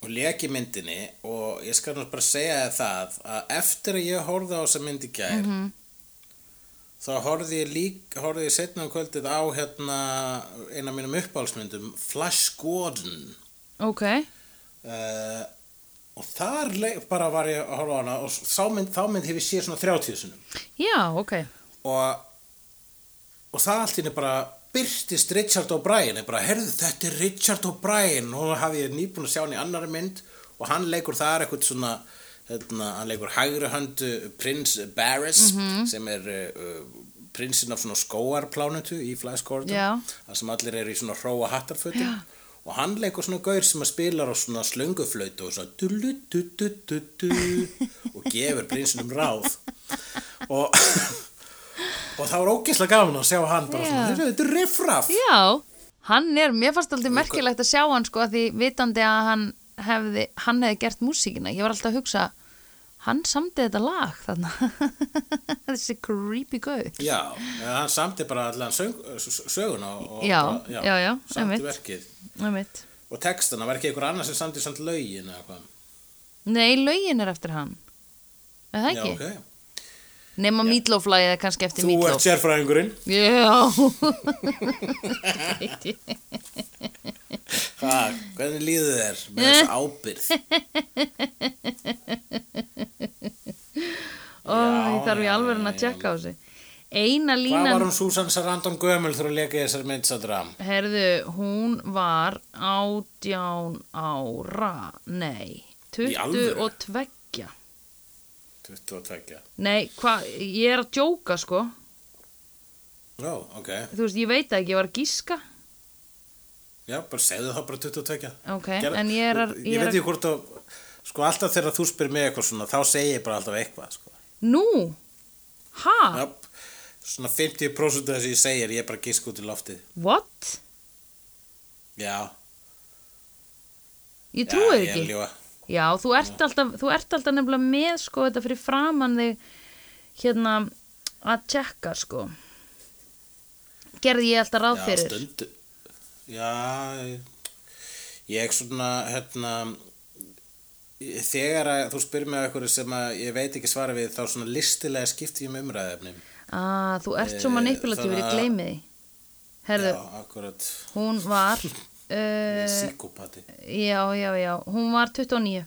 Og leki myndinni og ég skal nú bara segja það að eftir að ég horfði á þessa mynd í gær Mhm. Þá horfði ég lík horfði ég setna um kvöldið á hérna eina af mínum uppáhalsmyndum Flash Gordon. Ok, uh, og þar bara var ég að horfa á hana og þá mynd, þá mynd hefur séð svona 30 sinum já, ok. Og, og það allt inni bara byrtist Richard O'Brien. Ég bara, herðu, þetta er Richard O'Brien. Og hafði ég nýbúin að sjá hann í annari mynd og hann leikur þar eitthvað svona hérna, hann leikur hægri höndu prins Barris sem er uh, prinsinn af svona skóarplánutu í Já. þar sem allir eru í svona hróa hattarfötum og hann leikur svona gaur sem að spilar á svona slönguflöytu og svona dullu, du, du, (laughs) du, du, og gefur prinsinum ráð. Og og það var ógeðslega gaman að sjá hann bara Já. svona, þetta er riffraff. Já, hann er, mér fannst alltaf merkilegt að sjá hann sko að því vitandi að hann hefði, hann hefði gert músíkina. Ég var alltaf að hugsa, hann samdi þetta lag þarna. (laughs) Þessi creepy gauð. Já, hann samti bara allan söguna og, og Já, já, já, samti verkið. Einmitt. og textana, var ekki einhver annar sem samti samt lögin eða hvað? Nei, lögin er eftir hann. Er það Já, ekki? ok, Nema Meatloaf-lagið er kannski eftir þú ert sérfræðingurinn. Já (laughs) Hvað, hvernig líður þér með þessu (laughs) ábyrð? Ó, ég þarf í alveg að tjekka á þessu Eina Hvað línan var hún Susan Sarandon gömul þegar að leka í þessari myndsadra? Herðu, hún var átján ára, nei, Í alvöru? 22. 22 Nei, hvað, ég er að djóka sko, Ó, ok, þú veist, ég veit ekki, ég var að gíska, já, bara segðu þá bara 22 ok, Gerð- en ég er að, Ég, er veit að, ekki hvort að Sko alltaf þegar þú spyr mig eitthvað svona Þá segi ég bara alltaf eitthvað sko. nú, ha, Já, Svona 50% af þessi ég segir Ég er bara gisk út í loftið what? Já, Ég já, trúi ég er ekki. að ljúga. Já, þú ert alltaf, þú ert alltaf nefnilega með sko þetta fyrir framann þig hérna að tjekka sko. Gerði ég alltaf ráð Já, fyrir. stundu Já ég- svona hérna Þegar að þú spyr mig eitthvað sem ég veit ekki svara við þá svona listilega skipti ég um umræðefni Ah, þú ert svo Eh, manipulatífur, gleymi því. Herðu, Já, akkurat hún var, (laughs) uh, Psykopati já, já, já, hún var 29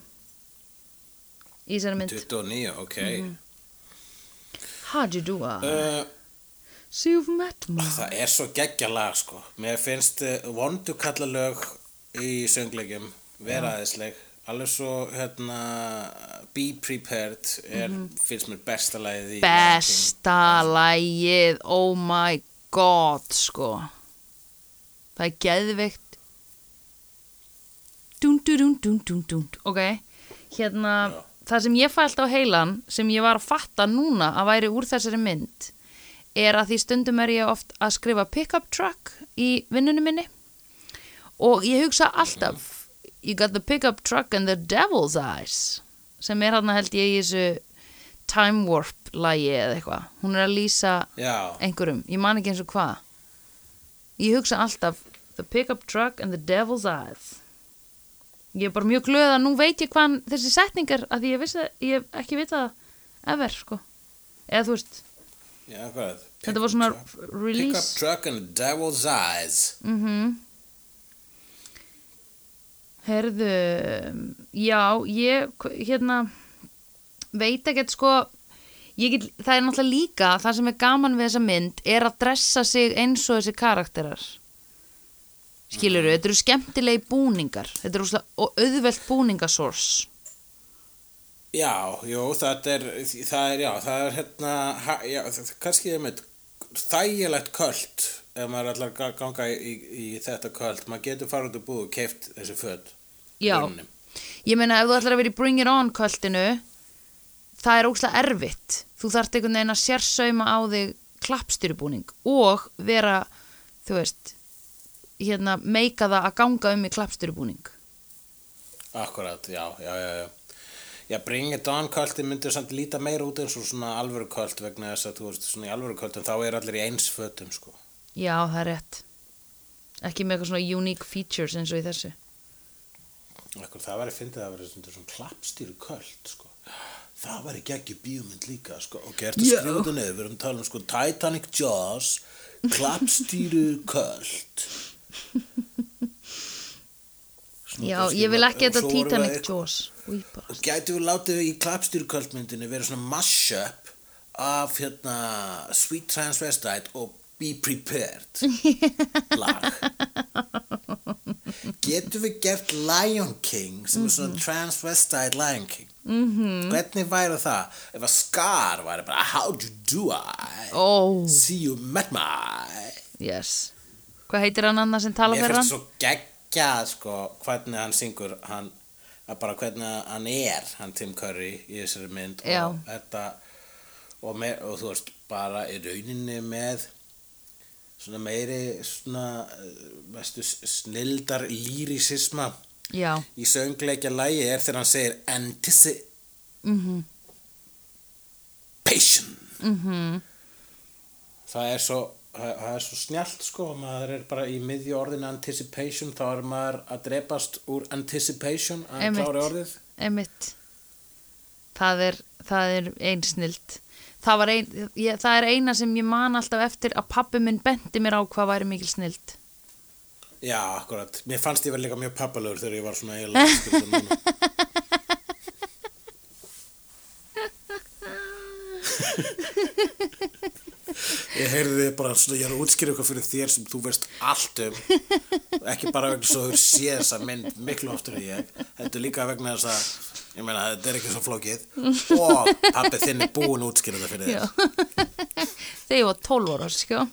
í þessari mynd. 29, ok Mhm. How'd you do it? uh, So you've met me. Það er svo geggja lag sko Mér finnst uh, vondu kalla lög í sönglegjum vera aðeinsleg alveg svo hérna Be Prepared er, finnst mér besta lagið í. Besta lægið, oh my god, sko. Það er geðveikt. Dún, dún, dún, dún, dún, dún. Ok, hérna, Já. það sem ég fælt á heilan, sem ég var að fatta núna að væri úr þessari mynd, er að því stundum er ég oft að skrifa pick-up truck í vinnunum minni. Og ég hugsa alltaf, you got the pick-up truck and the devil's eyes, sem er hann held ég í þessu Time Warp lagi eða eitthvað. Hún er að lýsa Já, einhverjum. Ég man ekki eins og hvað. Ég hugsa alltaf The Pickup Truck and the Devil's Eyes. Ég er bara mjög glöð að nú veit ég hvað þessi setningar að ég vissi ég ekki vitað það ever sko. Eða þú veist já, hvað þetta var svona Pick up release. Truck and the devil's eyes. Mhm. Herðu já ég hérna veit ekkert sko get, það er náttúrulega líka það sem er gaman við þessa mynd er að dressa sig eins og þessi karakterar. Skilur þetta eru skemmtilegi búningar þetta eru auðvelt búningasors Já, jú, það er, það er, já, það er hérna, ha, já, það, kannski ég með þægilegt köld ef maður að ganga í, í, þetta köld, maður getur farið út og búið og keift þessi föt. Já. ég meina ef þú ætlar að vera í Bring It On kvöldinu það er óslega erfitt þú þarft einhvern veginn að sérsauma á þig klappstyrubúning og vera þú veist hérna meika það að ganga um í klappstyrubúning Akkurat, já, já, já, já. Já, Bring It On kvöldi myndir samt líta meira út eins og svona alvöru kvöld vegna þess að þú veist, svona í alvöru kvöldum þá er allir í eins fötum, sko. já það er rétt ekki með eitthvað svona unique features eins og í þessu Akkur, það væri fyndið að vera svona, svona klappstýru köld, sko. Það væri geggjur bíómynd líka, sko. Ok, ertu að skrifa þetta niður, við erum að tala um, sko, Titanic Jaws, klappstýru (laughs) köld. Já ég vil ekki þetta Titanic Jaws. Og gætu við látið í klappstýru kvöldmyndinni vera svona mash-up af hérna Sweet Transvestite og Be Prepared (laughs) lag. Getum við gert Lion King sem er svona Transvestite Lion King? -hmm. Hvernig væri það? Ef að Scar væri bara How do you do I? oh See you met my yes hvað heitir hann annað sem tala Mér fyrir finnst hann svo geggjað sko, hvernig hann syngur hann, bara hvernig hann er hann Tim Curry í þessari mynd Já. og þetta og, með, og þú veist bara í rauninni með svona meiri svona eh, veistu, snildar lýrisisma já. í söngleikja lægi er þegar hann segir anticipation mhm. Mhm. Það er svo það er svo snjallt sko maður er bara í miðju orðinu anticipation þá er maður að drepast úr anticipation að klára orðið Einmitt. Það er, er ein snild. Það, ein, það er eina sem ég man alltaf eftir að pappi minn bendi mér á hvað væri mikil snild. já, akkurat, mér fannst ég verið líka mjög pappalögur þegar ég var svona eiginlega (laughs) Ég heyrði þið bara svona, ég er að útskýra eitthvað fyrir þér sem þú veist allt um ekki bara vegna svo þú séð þessa mynd miklu oftur en ég þetta er líka vegna þess að ég meina þetta er ekki svo flókið og pappi þinn er búin að útskýra þetta fyrir þér (laughs) Þegar ég var 12 ára, sko. (laughs)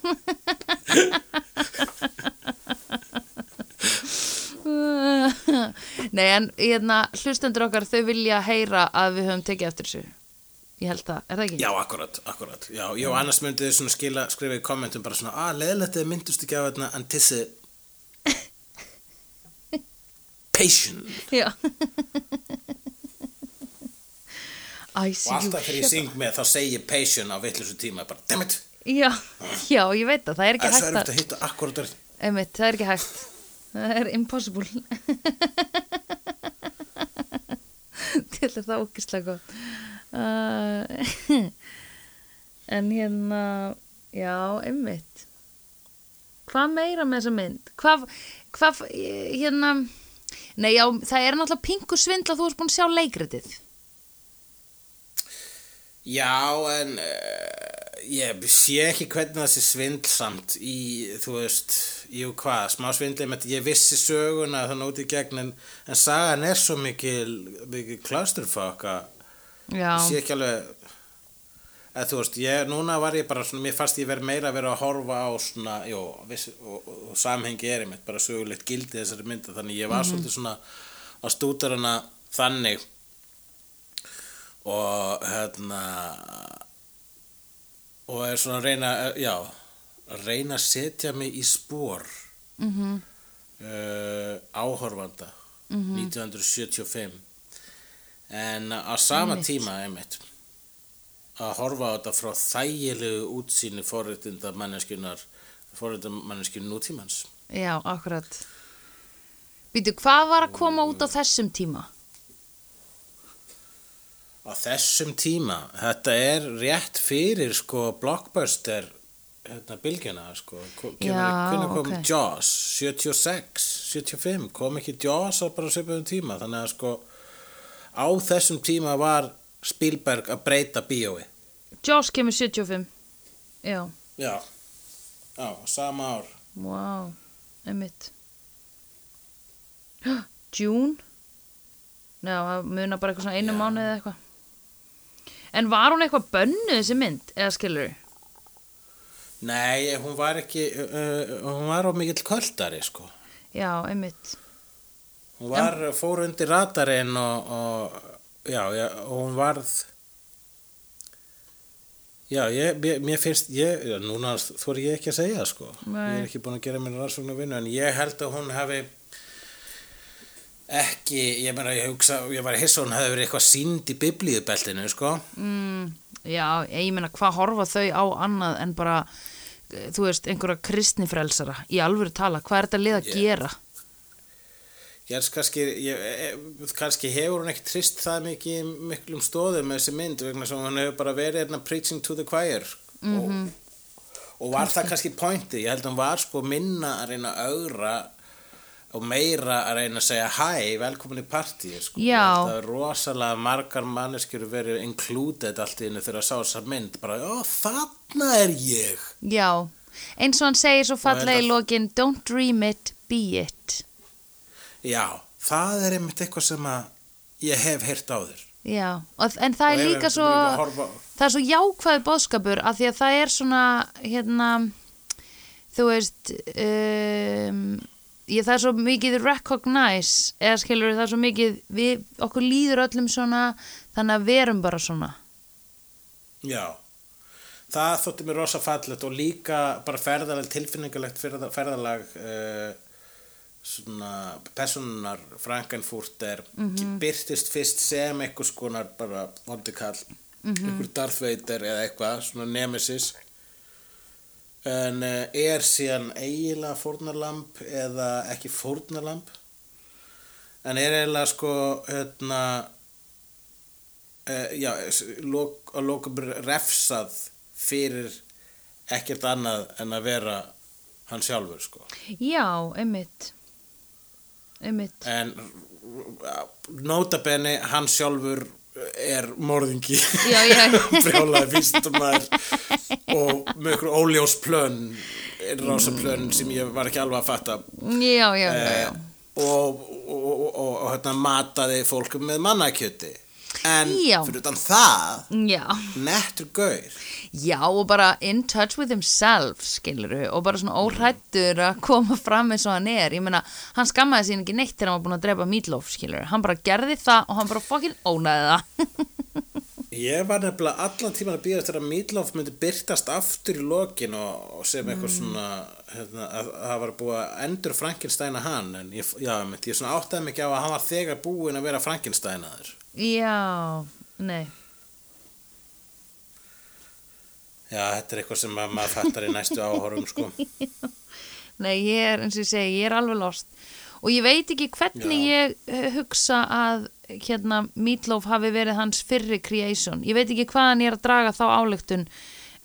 Nei, en hérna, hlustendur okkar, þau vilja heyra að við höfum tekið eftir þessu. Ég held það, er það ekki? Já, akkurat, akkurat Já, já annars myndið svona skila, skrifa í kommentum bara svona, að leðilegt þið myndust ekki á þetta anticipation (laughs) Já. Æ, og alltaf þegar ég syng með þá segi ég patient á vittlusu tíma bara, dammit, Já, já, ég veit það, það er ekki er hægt að... að það er ekki hægt. Það er impossible. (laughs) (laughs) Til er það ógislega gott. Uh, (laughs) en hérna, já, einmitt. Hvað meira með þessa mynd? Hvað, hvað, hérna, nei já, það er náttúrulega pingu svindla þú ert búin að sjá leikritið. Já, en uh, ég sé ekki hvernig það sé svindlsamt í, þú veist, jú hvað, smá svindli með ég vissi söguna þannig út í gegn en, en sagan er svo mikil, mikil Já, ég sé ekki alveg eða þú veist, ég, núna var ég bara svona, mér fannst ég verið meira að vera að horfa á svona, jú, viss, og, og, og samhengi er einmitt, bara sögulegt gildi þessari mynda, þannig ég var svolítið svona að stútar hana þannig. Og hérna og er svona að reyna, já að reyna að setja mig í spór mhm, uh, áhorfanda 1975 en á sama Einmitt. tíma einmitt að horfa á þetta frá þægilegu útsýni forréttinda manneskunar forréttinda manneskun nútímans Já, akkurat. Býtu, hvað var að koma út á þessum tíma? Á þessum tíma þetta er rétt fyrir sko blockbuster hérna bylgjuna sko hvernig kom ok. Jaws 76, 75 kom ekki Jaws á bara svipaðum tíma þannig að sko á þessum tíma var Spielberg að breyta bíói Jaws kemur 75. Já, já, já, sama ár wow, einmitt. (gasps) June? Já, það muna bara eitthvað svona einu Já. mánuð eða eitthvað. En var hún eitthvað bönnuð þessi mynd, eða skilur? nei, hún var ekki uh, hún var á mikill kvöldari sko Já, einmitt. hún var, fór undir radarinn og, og já, já, hún varð já, ég, mér, finnst ég, núna þóri ég ekki að segja sko, Nei. ég er ekki búin að gera mér rannsókn að vinna, en ég held að hún hafi ekki, ég meina, ég hugsa ég var hissa hún hafi verið eitthvað sínd í biblíubeltinu, sko. Mm, já, ég meina, hvað horfa þau á annað en bara, þú veist, einhverja kristnifrelsara í alvöru tala, hvað er þetta lið að Ég- gera? Ég helst kannski, ég, e- kannski hefur hún ekki trist það mikið miklum stóðum með þessi mynd vegna sem hún hefur bara verið hérna preaching to the choir. Og, og var það kannski pointi, ég held að hún var sko minna að reyna að augra og meira að reyna að segja hæ, velkomin í partíi sko. Já. Ég held að rosalega margar manneskjur verið included allt í hennu þegar að sá þessa mynd bara, ó, þarna er ég Já, eins og hann segir svo fallega í lokin, don't dream it, be it. Já, það er einmitt eitthvað sem að ég hef heyrt áður Já, og, en það Og er ef líka svo, það er svo jákvæði bóðskapur að því að það er svona, hérna, þú veist, um, ég, það er svo mikið recognize, eða skilur það er svo mikið, við, okkur líður öllum svona, þannig að verum bara svona. Já, það þótti mér rosa fallegt og líka bara ferðalag, tilfinningalegt ferða, ferðalag uh, svona personunar Frankenfurter mm byrtist fyrst sem einhvers konar bara vondikall, einhver Darth Vader eða eitthvað, svona nemesis en uh, er síðan eiginlega fórnarlamb eða ekki fórnarlamb? En er eiginlega sko hérna uh, já, lok, að lokum refsað fyrir ekkert annað en að vera hann sjálfur sko. Já, einmitt, einmitt. en notabenni hann sjálfur er morðingi Já, já. (laughs) brjálaði vístumar og með ykkur óljós plön rása plön sem ég var ekki alveg að fatta Já, já, já, já. eh, og, og, og, og, og hérna mataði fólkum með mannakjöti en Já. fyrir utan það Já. nettur gaur Já, og bara in touch with himself, skiluru, og bara svona óhrættur að koma fram eins og hann er. Ég meina, hann skammaði sín ekki neitt þegar hann var búin að drepa Meatloaf, skiluru. Hann bara gerði það og hann bara fokkin ónaði það. (laughs) Ég var nefnilega allan tíman að býða eftir að Meatloaf myndi byrtast aftur í lokin og, og sem eitthvað svona hérna, að, að það var búið að endur Frankensteina hann en ég, já, ég svona áttaði ekki á að hann var þegar búinn að vera Frankensteinaður Já, nei. Já, þetta er eitthvað sem ma- maður fattar í næstu áhorum sko. (laughs) Nei, ég er, eins og ég segi, ég er alveg lost. Og ég veit ekki hvernig ég eh, hugsa að hérna Meatloaf hafi verið hans fyrri creation. Ég veit ekki hvaðan ég er að draga þá álegtun.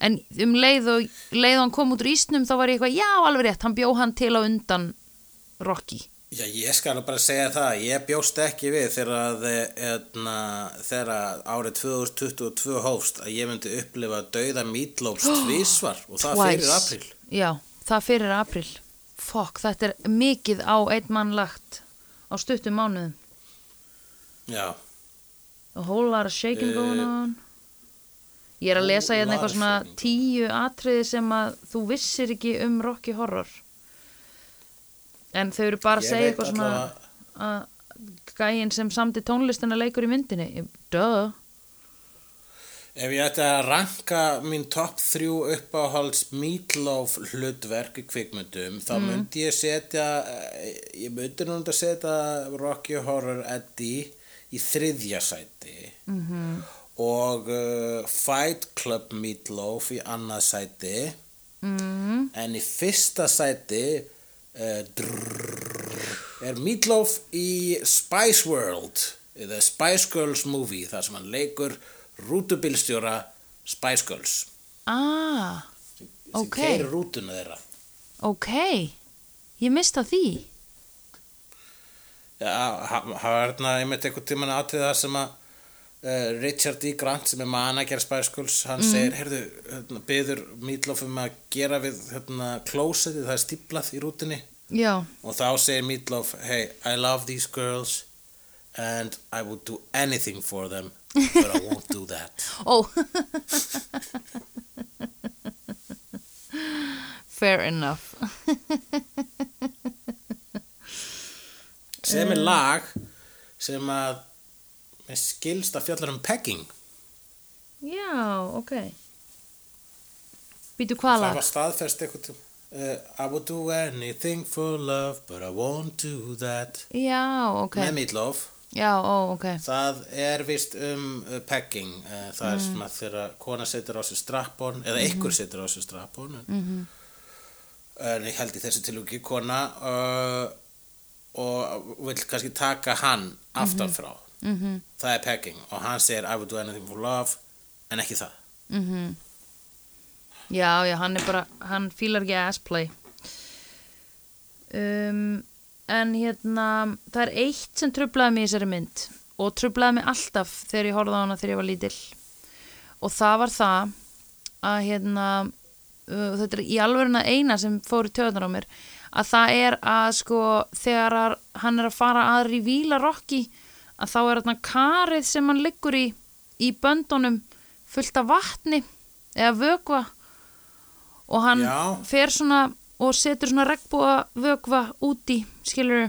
En um leið og leið og hann kom út úr ísnum þá var ég eitthvað, já, alveg rétt, hann bjó hann til á undan Rocky. Já, ég skal bara segja það, ég bjóst ekki við þegar, að, etna, þegar að árið 2022 hófst að ég myndi upplifa dauða Meatloafs (gasps) tvísvar og það fyrir april. Já, það fyrir april. Fokk, þetta er mikið á einn mann lagt á stuttum mánuðum. Já, A whole lot of shaking Eh, going on. Ég er að lesa hérna eitthvað svona tíu atriði sem að þú vissir ekki um Rocky Horror. En þau eru bara að segja eitthvað svona að gæinn sem samti tónlistina leikur í myndinni. Duh. Ef ég ætti að ranka mín topp þrjú uppáhalds Meatloaf hlutverk í kvikmyndum þá Mm. myndi ég setja eh, ég myndi núna að setja Rocky Horror Eddie í þriðja sæti -hmm. og uh, Fight Club Meatloaf í annað sæti -hmm. en í fyrsta sæti uh, drrrr, er Meatloaf í Spice World The Spice Girls movie þar sem hann leikur rútubilstjóra Spice Girls Ah, sem Ok. keirir rútuna þeirra ok. Ég mista því. Já, hann var hérna einmitt einhvern tímann atrið það sem að uh, Richard D. Grant sem er manager Spice Girls, hann segir, heyrðu, hérna, byður Meatloaf um að gera við hérna, closetið, það er stíplað í rútunni Já, og þá segir Meatloaf, hey, I love these girls and I would do anything for them but I won't do that (laughs) ó. Fair enough. sem er lag sem að með skilst að fjallar um pegging Já, ok. Býtu hvað það lag? var staðfest eitthvað uh, I would do anything for love but I won't do that Já, ok. með Meatloaf Já, ó, ok. það er vist um uh, pegging uh, það er svona þegar kona setur á sig strappon eða ykkur setur á sig strappon en, Mhm. en ég held í þessu tilvíki kona og vill kannski taka hann aftan frá Mhm, það er pegging og hann segir I would do anything for love en ekki það mhm. Já, já, hann er bara, hann fílar ekki assplay. Um, en hérna, það er eitt sem trublaði mig í þessari mynd og trublaði mig alltaf þegar ég horfði á hana þegar ég var lítill. Og það var það að hérna, uh, þetta er í alvöruna eina sem fór í töðunar á mér, að það er að sko þegar hann er að fara aðri í víla rokki að þá er þarna karið sem hann liggur í í böndunum fullt af vatni eða vökva. Og hann Já. fer svona og setur svona regnbúa vökva úti, skilur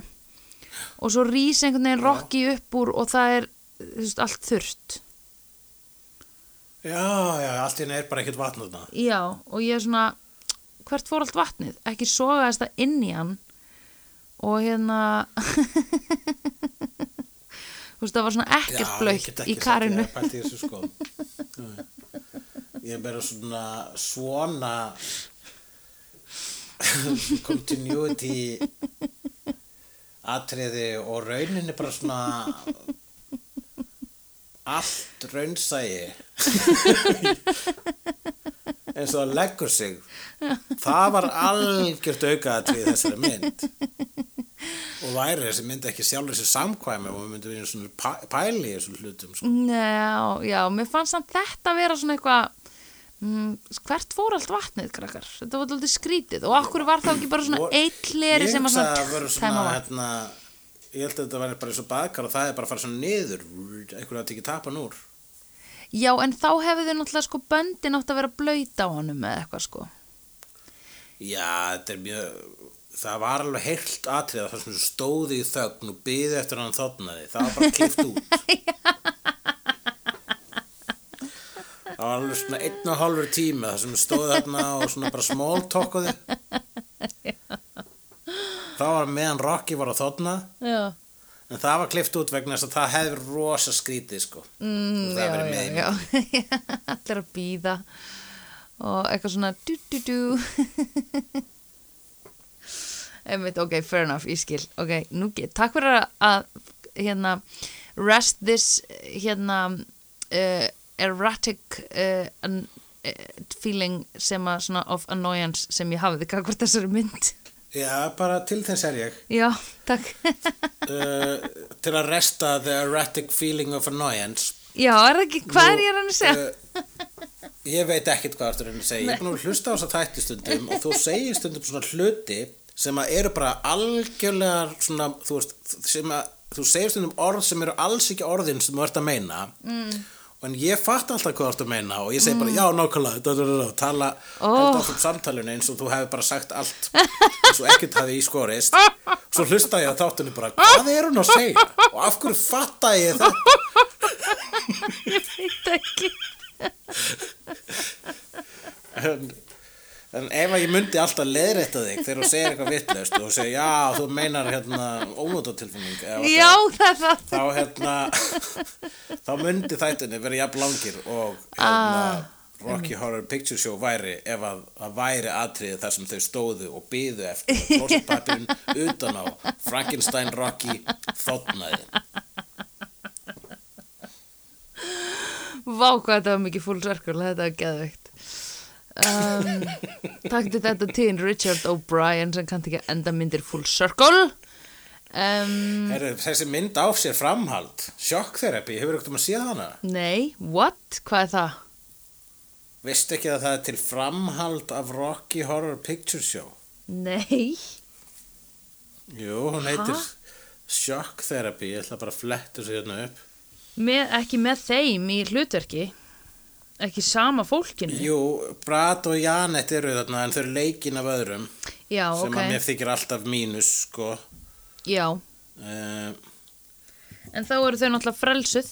og svo rís einhvern veginn rokki upp úr og það er veist, allt þurrt. Já, já, allt henni er bara ekkert vatn þarna. Já, og ég er svona hvert fór allt vatnið, ekki sogaðist það inn í hann og hérna (laughs) þú veist, það var svona ekkert blöytt í karinu. sko. Ég er bara svona svona continuity atriði og rauninni bara svona allt raunsægi eins og það leggur sig. Það var algjört aukaðatrið í þessari mynd. Og væri þessi mynd ekki sjálfur þessi samkvæmi og við myndum við svona pæ- pæli í þessum hlutum sko. Já, já, mér fannst samt þetta vera svona eitthvað mm, hvert fór allt vatnið, krakkar? Þetta var alltaf skrítið. Og okkur var þá ekki bara svona ég sem var svona, að svona hérna, ég held að þetta væri bara eins og baðkar og það er bara að fara svona niður einhverju að tekja tapan úr Já, en þá hefðu náttúrulega sko böndin átt að vera blöyt á honum eða eitthvað sko. Já, þetta er mjög það var alveg heilt atrið það sem stóði í þögn og byði eftir að hann þotnaði. Það var bara klift út. (laughs) Það var alveg svona einn og hálfur tími það sem stóði þarna og svona bara smóltokkuði (laughs) það var meðan Rocky var að þotna. Já, En það var klift út vegna þess að það hefði rosa skrítið sko. mm, það já, verið með já, (laughs) já allir að býða og eitthvað svona du du du Einmitt, ok, fair enough, ég skil. Ok, nú get, takk fyrir að- hérna, rest this hérna uh, erratic uh, feeling sem að svona of annoyance sem ég hafði kakvart þessari mynd Já, bara til þess er ég. já, takk Uh, (laughs) til að resta the erratic feeling of annoyance. já, er það ekki, hvað er ég að segja? Uh, ég veit ekkit hvað að reyna að segja. Ég er búin að hlusta á þess að þætti stundum og þú segir stundum svona hluti sem að eru bara algjörlega svona, þú veist, sem að þú segir stundum orð sem eru alls ekki orðin sem þú ert að meina mm. En ég fatt alltaf hvað þú ert að meina og ég segi bara, já, nákvæmlega da, da, da, tala, áfram samtalinu eins og þú hefur bara sagt allt eins og ekkert hafi í skorist. Svo hlusta ég á þáttunni bara, hvað er hún að segja? Og af hverju fatta ég þetta? Ég veit ekki. En, en ef að ég myndi alltaf leiðrétta þig þegar þú segir eitthvað vitlaust og segir, já, þú meinar hérna ónótatilfinning Já, það er það. þá hérna þá myndi þættinni verið jafn langir og hérna Ah. Rocky Horror Picture Show væri ef að það væri atriði þar sem þau stóðu og byðu eftir klósetpapirinn (laughs) utan á Frankenstein Rocky þóttnaði Vá hvað þetta var mikið circle, þetta var geðveikt. Um, Takktu þetta til Richard O'Brien sem kannt ekki enda myndir full circle. Um, Heru, þessi mynd á sér framhald sjokktherapy, hefur ekkert um að sé hana nei, what? Hvað er það? Veistu ekki að það er til framhald af Rocky Horror Picture Show? Nei. Jú, hún heitir Shock Therapy, ég ætla bara að fletta þessu hérna upp. Með, ekki með þeim í hlutverki. Ekki sama fólkinu. Jú, Brad og Janet eru þarna en þau eru leikin af öðrum Já, sem ok. að mér þykir alltaf mínus, sko. Já. Uh, En þá eru þau náttúrulega frelsuð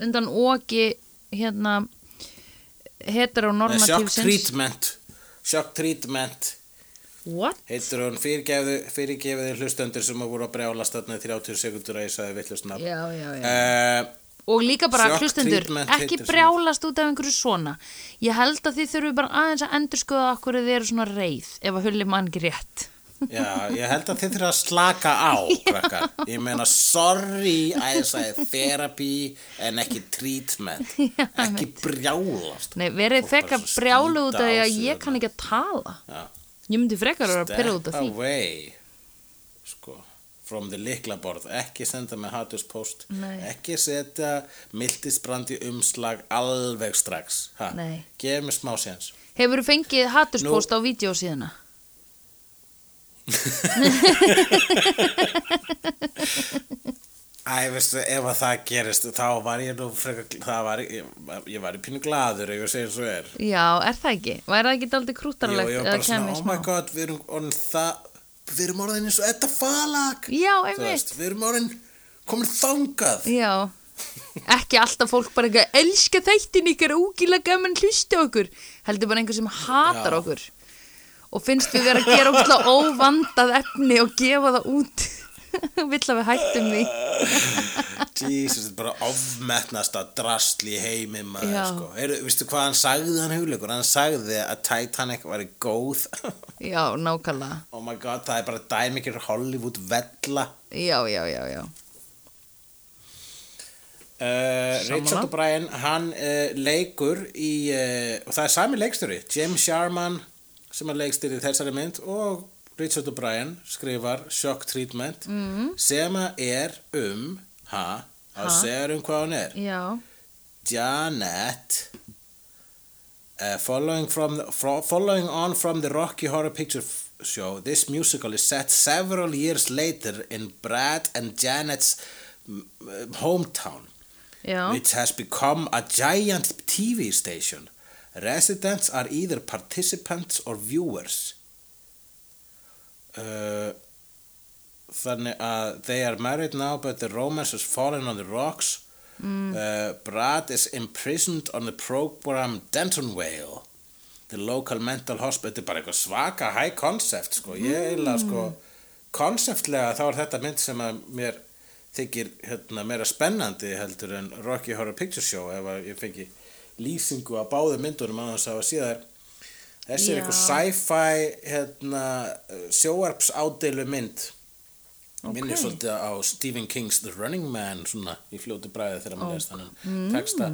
undan ógi hérna Shock heteronormatífsins. Treatment, Shock Treatment What? heitir hún fyrirgefiði hlustendur sem að voru að brjálast þarna í 30 sekundur að ég sagði villust nafn. Já, já, já. Uh, Og líka bara, hlustendur, ekki brjálast út af einhverju svona. Ég held að þið þurfum bara aðeins að endurskoða okkur þið eru svona reið, ef að hulli mann ekki rétt. Já, ég held að þið þurfa að slaka á, (laughs) krakkar. Ég meina, sorry að ég sagði therapy en ekki treatment. (laughs) ekki brjálast. Nei, verið svo brjálu út af því að ég kann ekki að tala. Já. Ég myndi frekar að vera pyrra út af Step því. away sko, from the liklaborð ekki senda með hatuspost ekki setja mildisbrandi umslag alveg strax. Ha? Gef mér smá séns. Hefur fengið haturspóst á vídeosíðuna? Æ, veistu, ef að það gerist þá var ég nú frekar, var, ég, ég var í pínu glaður ef ég segja svo er. Já, er það ekki? Væri það ekki daldið Jú, krúttarlegt ég var bara svona, oh my god, við erum það við erum orðin eins og þetta falag Já, einmitt. við erum orðin komin þangað. Já, ekki alltaf fólk bara eitthvað elska þættin ykkar úgilega gaman hlusta á okkur. Heldur bara einhver sem hatar Já. okkur. Og finnst við vera að gera óvandað efni og gefa það út vill að við hættum því Jesus, þetta er bara ofmetnasta drastl í heimi maður, Já. sko. Veistu hvað hann sagði hann hugleikur? Hann sagði að Titanic var góð. (laughs) Já, nákvæmlega oh my god, það er bara dæmikir Hollywood vella. Já, já, já, já Uh. Richard O'Brien, hann uh, leikur í, uh, og það er sami leikstjóri, James Sharman sem er leikstjóri í þessari mynd og Richard O'Brien skrifar Shock Treatment mm. sem er um, ha, að Ha? segja um hvað hann er. Já, Janet uh, following from the, following on from the Rocky Horror Picture Show this musical is set several years later in Brad and Janet's hometown já which has become a giant TV station residents are either participants or viewers uh, þannig að they are married now but the romance has fallen on the rocks. Uh, Brad is imprisoned on the program Denton Vale the local mental hospital. Þetta er bara eitthvað svaka high concept sko. ég eiginlega sko konceptlega þá er þetta mynd sem að mér þykir hérna, meira spennandi heldur en Rocky Horror Picture Show ef að ég fengi lýsingu á báðu myndunum að þess að sé þær þessi er Já. eitthvað sci-fi hérna, sjóarps ádeilu mynd Ok. minnir svolítið á Stephen King's The Running Man svona í fljótu bræði þegar maður lest þannig texta.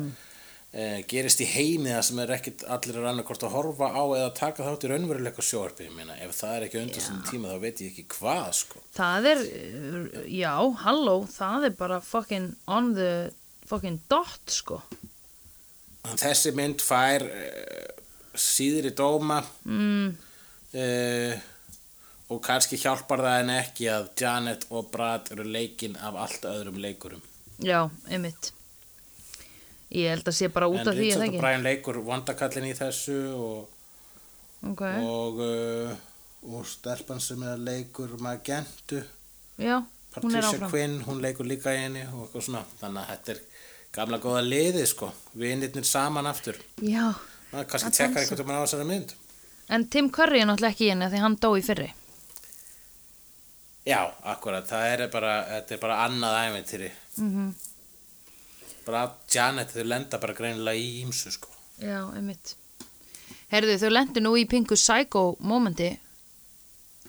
Eh, gerist í heimi það sem er ekkit allir er annarkort að horfa á eða taka þátt í raunveruleika sjóarpi meina, ef það er ekki undan sinni tíma þá veit ég ekki hvað sko. Það er, uh, já, halló, það er bara fucking on the fucking dot, sko. Þessi mynd fær uh, síðri dóma. Mm, uh, og kannski hjálpar það en ekki að Janet og Brad eru leikin af allt öðrum leikurum. Já, einmitt. Ég held að sé bara út en af því, Richard eða og? Brian leikur vandakallin í þessu og, Ok, og, uh, og stelpan sem er leikur Magentu já, Patricia. Quinn, hún leikur líka í henni og eitthvað svona, þannig að þetta er gamla góða liðið sko, vinirnir saman aftur. Já, það er kannski Að dansa. einhvern veginn á þessari mynd En Tim Curry er náttúrulega ekki í henni því hann dó í fyrri. Já, akkurat, það er bara, þetta er bara annað æventýri. Mm Bara að Janet, þau lenda bara greinilega í ímsu, sko. Já, einmitt. Herðu, þau lendu nú í Pingu Psycho momenti.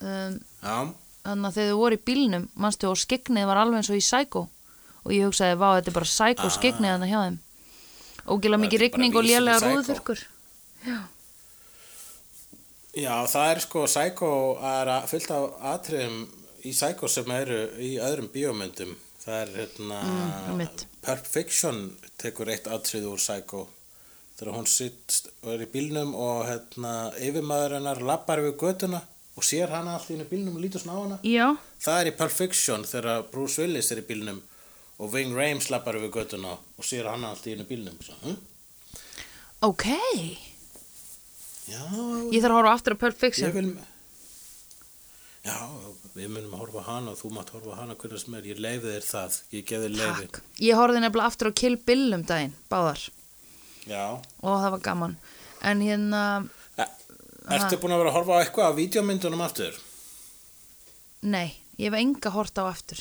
Um, Já, þannig að þegar þau voru í bílnum, manstu, og skegnið var alveg eins og í Psycho. Og ég hugsaði, vá, þetta er bara Psycho Ah. skegnið þannig hjá þeim. Ógila mikið bara rigning og lélega rúðurkur. Já. já, það er sko, Psycho er fullt af atriðum í Psycho sem eru í öðrum bíómyndum. Það er, hérna, Mm. Pulp Fiction tekur eitt atrið úr Psycho. Þegar hún sitt og er í bílnum og hérna, yfirmaður hennar lappar við götuna og sér hana allt í henni bílnum og lítur svona á hana. Já, Það er í Pulp Fiction þegar Bruce Willis er í bílnum og Ving Rhames lappar við götuna og sér hana allt í henni bílnum. Svo, hm? ok. Já, Ég þarf að horfa aftur á Pulp Fiction. vil... Já, við munum að horfa á hana og þú mátt horfa á hana hvernig sem er. Ég leiði þér það, ég geði leiði. Takk. Ég horfði nefnilega aftur á Kill Bill um daginn, báðar. Já. Og það var gaman. En hérna, E Ertu búin að vera að horfa á eitthvað af vídeomyndunum aftur? nei, ég hef enga hort á aftur.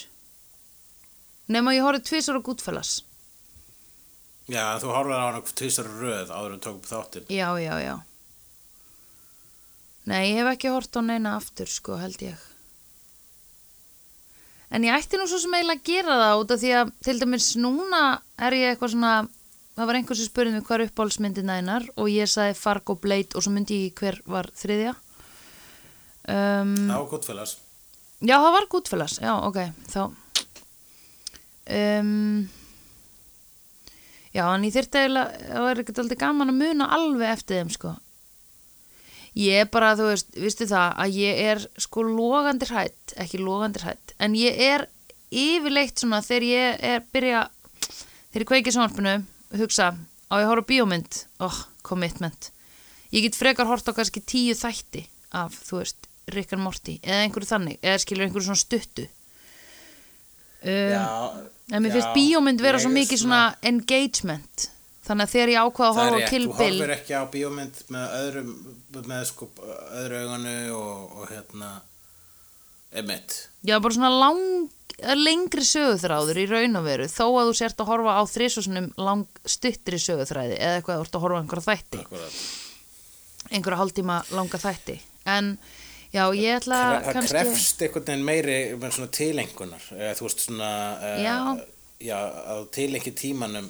Nefn að ég horfði tvisar á Goodfellas. Já, þú horfir á hana tvisar röð áður en tókum þáttinn. Já, já, já. Nei, ég hef ekki hort á neina aftur, sko, held ég. En ég ætti nú svo sem eiginlega að gera það út af því að til dæmis núna er ég eitthvað svona, það var einhver sem spurði mig hvar uppáhaldsmyndin einar og ég sagði Fargo Blade og svo myndi ég hver var þriðja. Um, Það var gott félags. Já, það var Goodfellas, já, ok, þá um, Já, en ég þyrfti eiginlega það er ekkert aldrei gaman að muna alveg eftir þeim, sko Ég er bara, þú veist, vistu það að ég er sko logandi hrætt ekki logandi hrætt, en ég er yfirleitt svona þegar ég er byrja, þegar ég kveiki sjónvarpinu hugsa, á ég á bíómynd? Oh, commitment. Ég get frekar hort á kannski tíu þætti af, þú veist, Rick and Morty eða einhverju þannig, eða skilur einhverju svona stuttu. Um, en mér finnst bíómynd vera svo mikið svona engagement þannig að þegar ég ákvaða að Það horfa á Kill þú Bill horfir ekki á bíómynd með öðrum, með sko öðru auganu og, og hérna, emitt. já, bara svona lang, lengri söguþráður í raun og veru þó að þú sért að horfa á þrísosunum lang stuttri söguþræði eða eitthvað að þú ert að horfa á einhverja þætti Akkurat. einhverja hálftíma langa þætti en já, ég ætla Það kannski krefst einhvern veginn meiri með svona tilengunar, eða þú veist svona, eh, Já. já, að tilengi tímanum,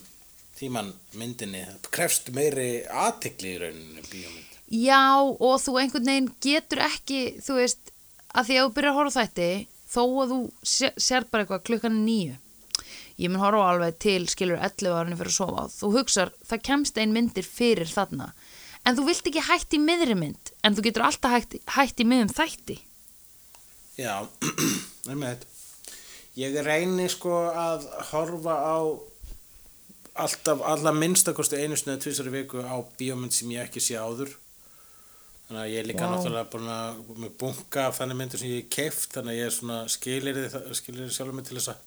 tíman myndinni, krefst meiri aðtikli í rauninni bíómynd. Já, og þú einhvern veginn getur ekki, þú veist, að því að þú byrjar að horfa á þætti, þó að þú sé- sér bara eitthvað klukkan nýju. Ég mun horfa alveg til, skilur, 11 árinni fyrir að sofa. Þú hugsar, það kemst ein myndir fyrir þarna. En þú vilt ekki hætt í miðri mynd, en þú getur alltaf hætt, hætt í miðum þætti. Já, (clears throat) emitt. Ég reyni sko að horfa á alltaf, alla minnstakosti einu tvisar í viku á bíómynd sem ég ekki sé áður. Þannig að ég er líka Vá. náttúrulega búin að með bunga af þannig myndir sem ég hef keift, þannig að ég er svona skilir skilir sjálfur mig til þess að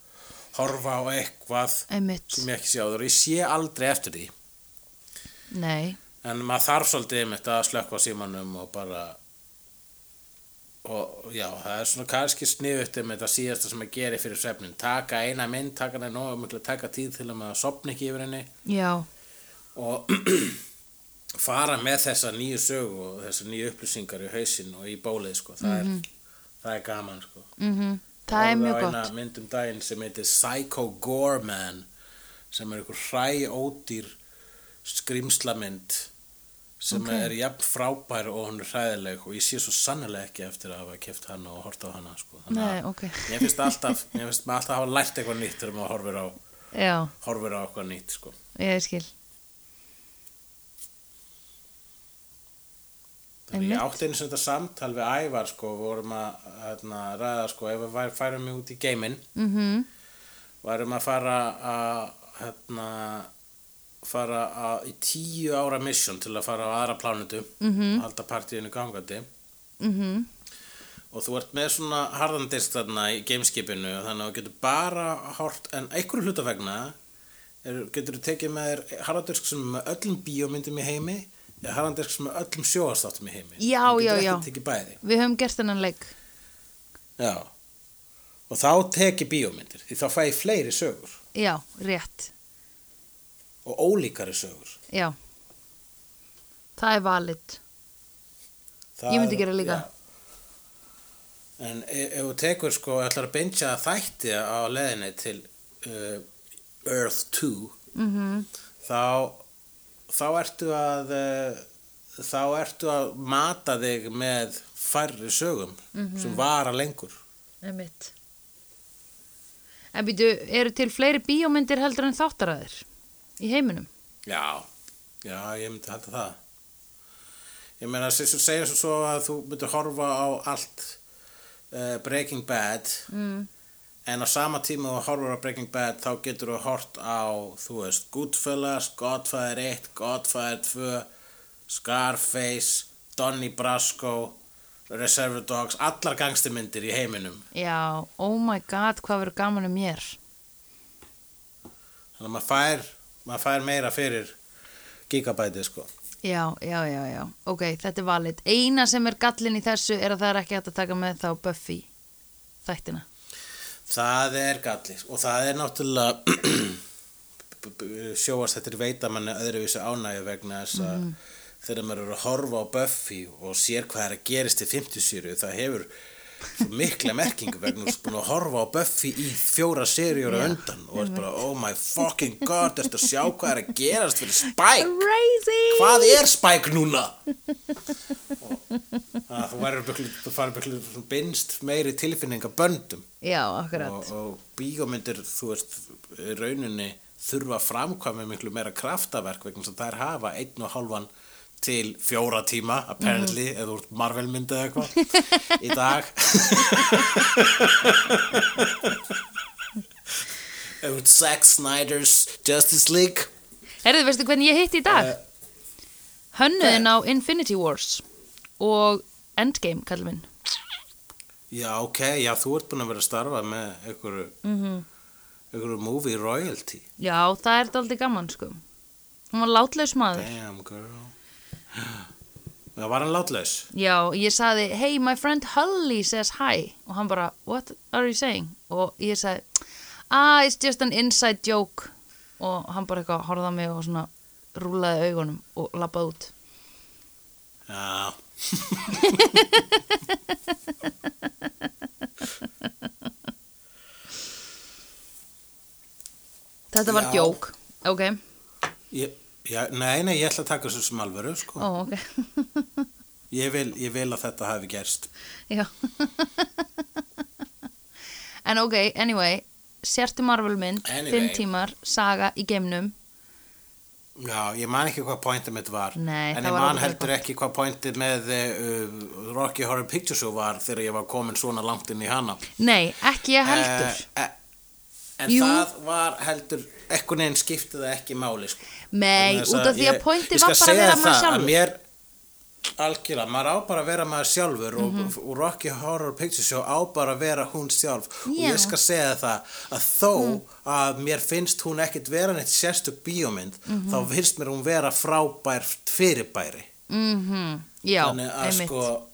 horfa á eitthvað Einmitt. sem ég ekki sé áður og ég sé aldrei eftir því. Nei. En maður þarf svolítið einmitt að slökka símanum og bara og já, það er svona kannski sniðut um þetta síðasta sem að gera fyrir svefnin taka eina mynd, taka hana nóg miklu taka tíð til að maður sopni ekki yfir henni. Já, og (clears throat) fara með þessa nýju sögu og þessa nýju upplýsingar í hausin og í bólið sko, það, er, það er gaman sko. Mm það er mjög gott. eina mynd um daginn sem heitir Psycho Gorman sem er einhver hræ ódýr skrimslamynd sem Ok. er jafn frábær og hún er hræðileg og ég sé svo sannlega ekki eftir að hafa keft hana og horta á hana sko. Þannig að ok. mér finnst alltaf mér finnst maður alltaf hafa lært eitthvað nýtt þegar maður horfir á, Já, horfir á eitthvað nýtt sko. ég skil. Þannig ég átti einu sem þetta samtal við Ævar sko, vorum að hérna, ræða sko, ef við færum út í geiminn Mhm. værum að fara að hérna, fara að, í tíu ára mission til að fara á aðra plánutu Mhm. og halda partíinu gangandi Mhm. og þú ert með svona harðandisk þarna í gameskipinu þannig að þú getur bara hort en einhverju hlutafegna er, getur þú tekið með þér harðandisk sem með öllum bíómyndum í heimi Já, Harlandisk sem er öllum sjóastáttum í heimi. Já, já, já. tekið. Við höfum gert þennan leik. Já. Og þá teki bíómyndir, því þá fæ ég fleiri sögur Já, rétt. Og ólíkari sögur. Já. Það er valid. Það Ég myndi er- gera líka. já. En e- ef þú tekur sko, ætlar að bingja þætti á leðinni til uh, Earth 2, Mm þá, þá ertu að uh, þá ertu að mata þig með færri sögum sem vara lengur. En býtu, eru til fleiri bíómyndir heldur en þáttaræðir í heiminum? Já, já, ég myndi halda það. Ég meina, þú segir svo að þú myndir horfa á allt uh, Breaking Bad Mm. en á sama tíma þú horfur á Breaking Bad þá getur þú hort á, þú veist, Goodfellas, Godfather 1, Godfather 2, Scarface, Donnie Brasco, Reservoir Dogs, allar gangstimyndir í heiminum. Já, oh my god, hvað verður gaman um mér? Þannig að maður fær, maður fær meira fyrir gigabætið, sko. Já, já, já, já. Ok, þetta er valid. Eina sem er gallin í þessu er að það er ekki hægt að taka með þá Buffy þættina. Það er galli og það er náttúrulega (clears throat) sjóast þetta er veitamanni öðruvísi ánægju vegna þess að þegar maður eru að horfa á Buffy og sér hvað er að gerist í 50 sýru það hefur mikla merkingu vegna að búin að horfa á Buffy í fjóra seríur á Já, undan og er bara oh my fucking god ertu að sjá hvað er að gerast fyrir Spike? Crazy! hvað er Spike núna? Og (laughs) að þú verður þú farið byrkli binst meiri tilfinninga böndum. Já, akkurat. og, og bíómyndir þú veist rauninni þurfa að framkvæma miklu meira kraftaverk vegna sem þær hafa einn og hálfan til fjóra tíma apparently, eða úr Marvel myndi eða eitthvað (laughs) í dag (laughs) eða úr Zack Snyder's Justice League Herðu, veistu hvernig ég hitti í dag? Eh, Hönnuðin á Infinity Wars og Endgame, kallum minn. já ok, já þú ert búin að vera að starfa með einhverju Mm einhverju movie royalty Já, það er þetta aldrei gaman, sko. Hún var látlaus maður. damn girl (gasps) það var hann látlaus Já, ég saði, hey, my friend Hully says hi. Og hann bara, what are you saying? Og ég sagði, ah, it's just an inside joke. Og hann bara eitthvað horfði á mig og svona rúlaði augunum og lappaði út. Já (laughs) Þetta var Já. joke, ok. ég, já, Nei, nei, ég ætla að taka þessu sem alvöru sko. Ó, ok. (laughs) ég, vil, ég vil að þetta hafi gerst Já. (laughs) en ok, anyway, sértu Marvel mynd, Anyway. fimm tímar, saga í geimnum. Já, ég man ekki hvað pointið mitt var Nei, En ég var man heldur ekki hvað pointið með uh, Rocky Horror Picture Show var þegar ég var komin svona langt inn í hana Nei, ekki ég heldur. Eh, eh, En Jú. það var heldur Ekkun neginn skiptið ekki máli sko. Nei, út af því að ég var bara að vera maður sjálfur. mér, algjörlega, maður á bara að vera maður sjálfur og, Mhm. og Rocky Horror Picture Show á bara að vera hún sjálf og Já. ég skal segja það að þó Mm. að mér finnst hún ekkit vera neitt sérstök bíómynd Mhm. þá finnst mér hún vera frábær fyrirbæri Mm Já, einmitt. sko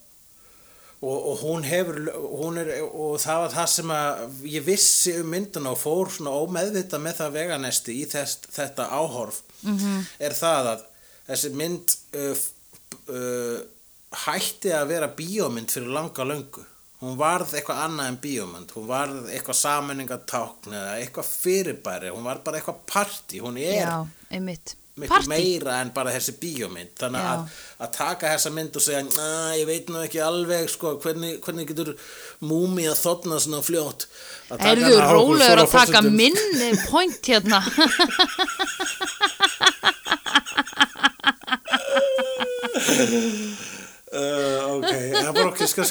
og, og hún hefur hún er, og það var það sem að ég vissi um myndina og fór svona ómeðvita með það veganesti í þess, þetta áhorf Mhm. -hmm. er það að þessi mynd uh, uh, hætti að vera bíómynd fyrir langa löngu hún varð eitthvað annað en bíómynd hún varð eitthvað sammenningatákn eða eitthvað fyrirbæri, hún var bara eitthvað partí, hún er Já, einmitt. Miklu meira en bara þessi bíómynd þannig að, að taka þessa mynd og segja að ég veit nú ekki alveg sko, hvernig, hvernig getur múmi að þotna svona fljótt á okkur rólegur að taka forsendum. minn point hérna? (laughs) (laughs) Uh, ok, það var ok, ég skal,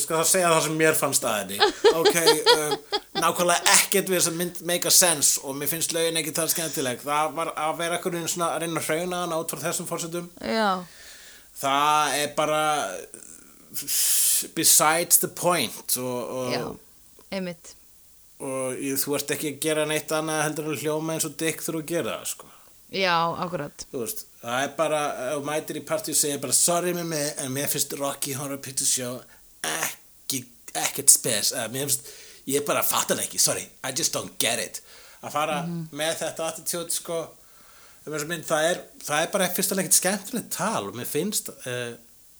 skal segja það sem mér fannst að henni Ok, uh, nákvæmlega ekkert við þess að mynd make a sense og mér finnst lögin ekki það skemmtileg Það var að vera eitthvað svona að reyna að hrauna hana út frá þessum fórsendum Já, Það er bara besides the point og, og, já, einmitt. og þú ert ekki að gera neitt annað heldur en hljóma eins og þurfa að gera það sko. Já, akkurat. Þú veist, það er bara og mætir í partíu segir bara sorry með mig en mér finnst Rocky Horror Picture Show ekki, ekkert spes. Eða mér finnst, ég bara fattar ekki sorry, I just don't get it. Að fara með þetta attitude sko um mynd, það er það er bara fyrst og ekkert skemmtilegt tal og mér finnst uh,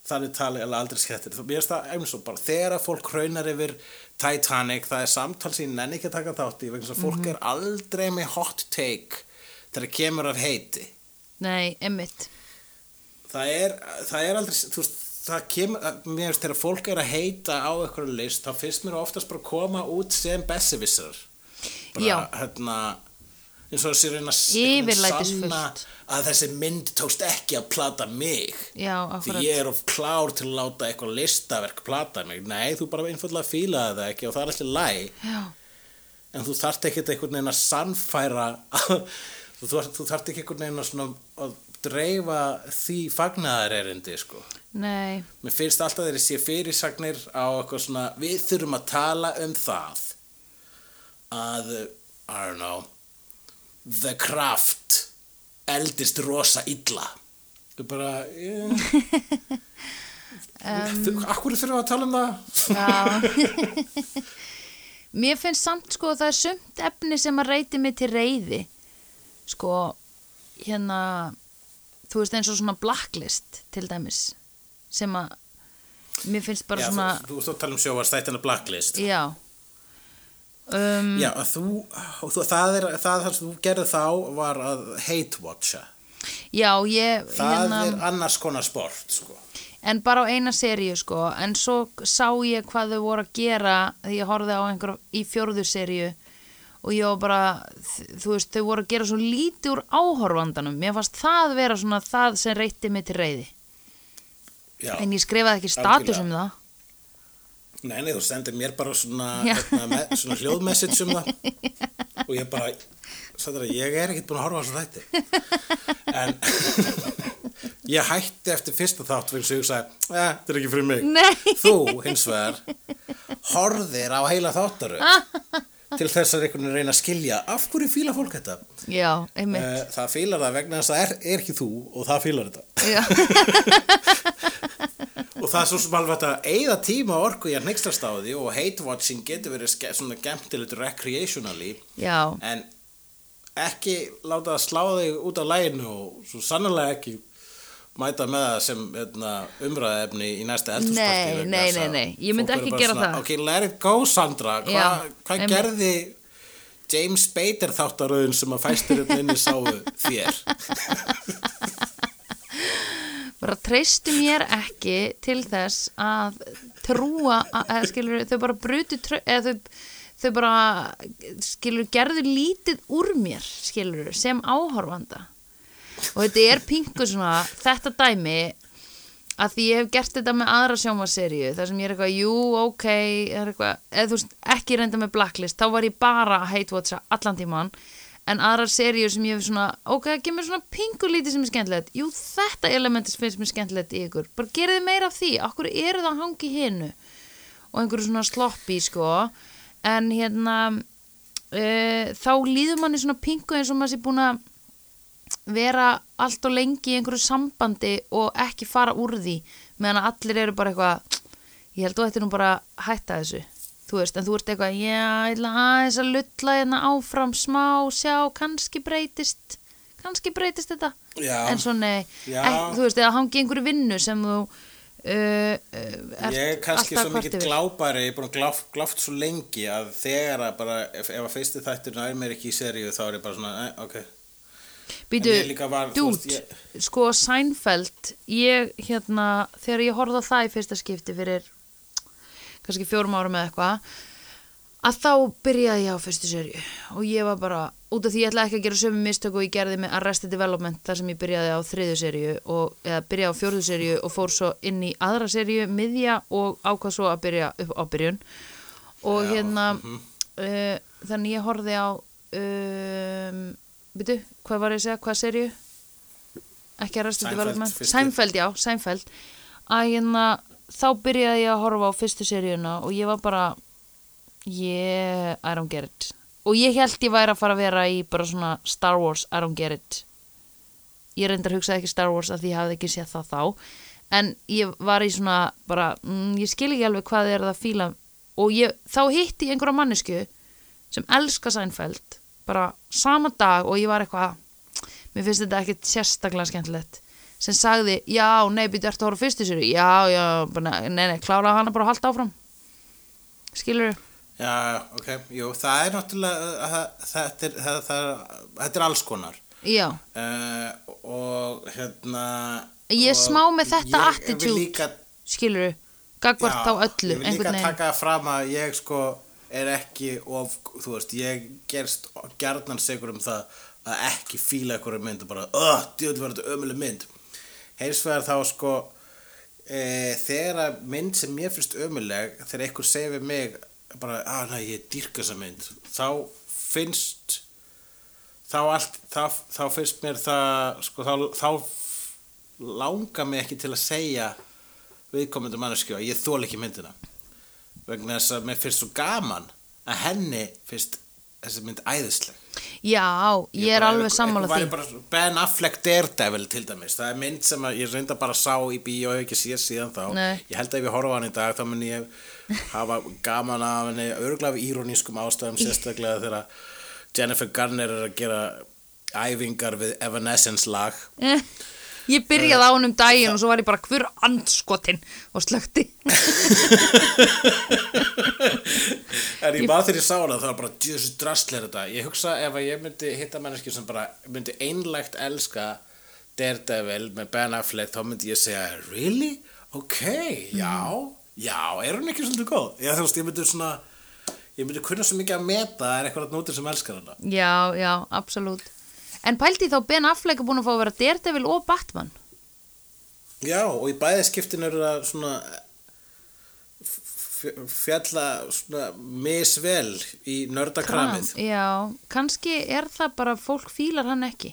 þannig tali aldrei skemmtilegt. Mér finnst það eins og bara þegar að fólk raunar yfir Titanic, það er samtal sín nenni ekki að taka þátt í vegna þess að fólk er aldrei með hot take þegar það kemur af heiti. Nei, emmitt það er, það er aldrei þú veist, það kemur, mér finnst þegar fólk er að heita á eitthvað list, þá finnst mér oftast bara að koma út sem besservissar bara, Já. hérna eins og þessi reyna að sanna að þessi mynd tókst ekki að plata mig. Já, því ég er of klár til að láta eitthvað listaverk plata mig, nei, þú bara einfallega fílaði það ekki og það er alltaf læg Já, en þú þarft ekkert einhvern veginn að sannfæra þú, þarft- þú þarft ekki einhvern veginn að, að dreifa því fagnaðar erindi sko. nei, mér finnst alltaf þeirri sé fyrirsagnir á eitthvað svona við þurfum að tala um það að I don't know the craft eldist rosa illa þú bara yeah. um, akkur þurfum við að tala um það Já (laughs) Mér finnst samt sko að það er sumt efni sem að reyti mig til reyði sko hérna þú veist eins og svona blacklist til dæmis sem að mér finnst bara Já, svona þú, þú, þú tala um sjóvarstættina blacklist. Já. Um, Já, þú, þú það er það sem þú gerði þá var að hate watcha já ég það hérna, er annars konar sport sko. en bara á eina seríu sko. En svo sá ég hvað þau voru að gera því ég horfði á einhver í fjórðu seríu og ég var bara þú veist þau voru að gera svo lítið úr áhorfandanum. Mér fannst það vera svona það sem reytti mig til reyði Já, en ég skrifaði ekki status um það. Nei, nei, þú sendir mér bara svona, hérna, svona hljóðmessage um það. (laughs) Og ég bara sagði að ég er ekkert búin að horfa á þessu þætti. En (laughs) ég hætti eftir fyrsta þátt og sagði, eh, þetta er ekki fyrir mig. Nei. þú hins vegar horðir á heila þáttaru (laughs) til þess að einhvern veginn reyna að skilja af hverju fíla fólk þetta. Já, einmitt. Eh, það fílar það vegna þess að það er, er ekki þú og það fílar þetta. (laughs) Og það er svo sem alveg að eigða tíma og orku í að nextast á því og hate watching getur verið svona gemtilegt recreationally já, en ekki láta það slá þig út af læginu og svo sannlega ekki mæta með það sem hérna, umræðefni í næsta Nei, eldhúsparti nei, nei, nei. Ég myndi ekki gera það. ok, let it go Sandra Hva, hvað einmitt. gerði James Bader þáttaröðun sem að fæsturinn inni sáu þér bara treystu mér ekki til þess að trúa að, skilur þau bara brutu trau- eða þau, þau bara skilur gerðu lítið úr mér skilur sem áhorfanda og þetta er pingu svona þetta dæmi að því ég hef gert þetta með aðra sjómaseríu þar sem ég er eitthvað, jú, ok eitthvað, eða þú veist, ekki reynda með blacklist þá var ég bara að hate watcha allan tíman en aðrar seríur sem ég hef svona, ok, það kemur svona pingu lítið sem er skemmtilegt, jú, þetta elementis finnst mér skemmtilegt í ykkur, bara gerið meira af því, okkur eru það að hangi hinu? Og einhverju svona sloppy, sko. En hérna uh, þá líður manni svona pingu eins og maður sé búin að vera allt og lengi í einhverju sambandi og ekki fara úr því meðan að allir eru bara eitthvað ég held þú ætti nú bara að hætta þessu þú veist, en þú ert eitthvað já, ég ætla aðeins að lulla hérna áfram smá, sjá, kannski breytist kannski breytist þetta Já. en svo nei, ek, þú veist, eða hangi einhverju vinnu sem þú uh, uh, ég er kannski svo yfir. glápari ég er búin að gláft, gláft svo lengi að þegar að bara, ef, ef að fyrsti þættur er mér ekki í seríu þá er ég bara svona, ok Býtu, ég dút, veist, sko Seinfeld, ég hérna, þegar ég horfði á það í fyrsta skipti fyrir kannski fjórum árum eða eitthvað, að þá byrjaði ég á fyrstu serju og ég var bara, út af því ég ætla ekki að gera sömu mistök og ég gerði með Arrested Development þar sem ég byrjaði á þriðju serju og, eða byrjaði á fjórðu serju og fór svo inn í aðra serju, miðja og ákvað svo að byrja upp á byrjun og Já, hérna mhm. uh, þannig ég horfði á um, byrju, hvað var ég að segja, hvað serju ekki Arrested Seinfeld, Development fyrstu. Seinfeld, já, Seinfeld. Að hérna, þá byrjaði ég að horfa á fyrstu seríuna og ég var bara yeah, I don't get it. Og ég held ég væri að fara að vera í bara svona Star Wars, I don't get it. Ég reyndar hugsaði ekki Star Wars að því ég hafði ekki séð það þá. En ég var í svona bara, mm, ég skil ekki alveg hvað er það að fíla. Og ég, þá hitti ég einhverja mannesku sem elska Seinfeld bara sama dag og ég var eitthvað mér finnst þetta ekkit sérstaklega skemmtilegt. Sem sagði, já, nei, byrju eftir að horfa á fyrstu sér já, já, bara, nei, nei, klára hana bara að halda áfram. Skilur Já, ok, jú, það er náttúrulega, það- þetta er, það, það, þetta er alls konar. já, Uh, og hérna... Ég og smá með þetta ég attitude. líka, skilur gagvart á öllu, ég vil líka taka fram að ég sko er ekki of, þú veist, ég gerst gjarnan segur um það að ekki fíla einhverju mynd og bara, öh, djöðl var þetta ömuleg mynd. Heins vegar þá sko, e, þegar mynd sem mér finnst ömuleg, þegar einhver segir við mig, bara, að næ, ég dýrka þessa mynd, þá finnst þá allt, þá, þá finnst mér það, sko, þá, þá langar mig ekki til að segja viðkomandi manneskju að ég þól ekki myndina vegna þess að mér finnst svo gaman að henni finnst þessi mynd æðisleg. Já, ég er bara- alveg sammála því. Ben Affleck Daredevil til dæmis. Það er mynd sem ég reynda bara sá í bíó og ekki séð síðan þá. Nei. ég held að ef ég horfa hann í dag þá mun ég hafa gaman af henni örgulega af írónískum ástæðum sérstaklega þegar Jennifer Garner er að gera æfingar við Evanescence lag. Eh, ég byrjaði á hann um daginn og svo var ég bara hver andskotin og slökti (laughs) En ég bara þegar ég sá hana það var bara djöðsum drastlega þetta. Ég hugsa ef að ég myndi hitta menneski sem bara myndi einlægt elska Daredevil með Ben Affleck þá myndi ég segja Really? Ok, já, já, er hún ekki svolítið góð? Þú veist, ég myndi svona ég myndi kunna svo mikið að meta að er eitthvað nótir sem elskar hana. Já, já, absolutt en pældi þá Ben Affleck er búin að fá að vera Daredevil og Batman? Já, og í bæði skiptin eru það svona fjalla svona misvel í nördakramið já, kannski er það bara fólk fílar hann ekki.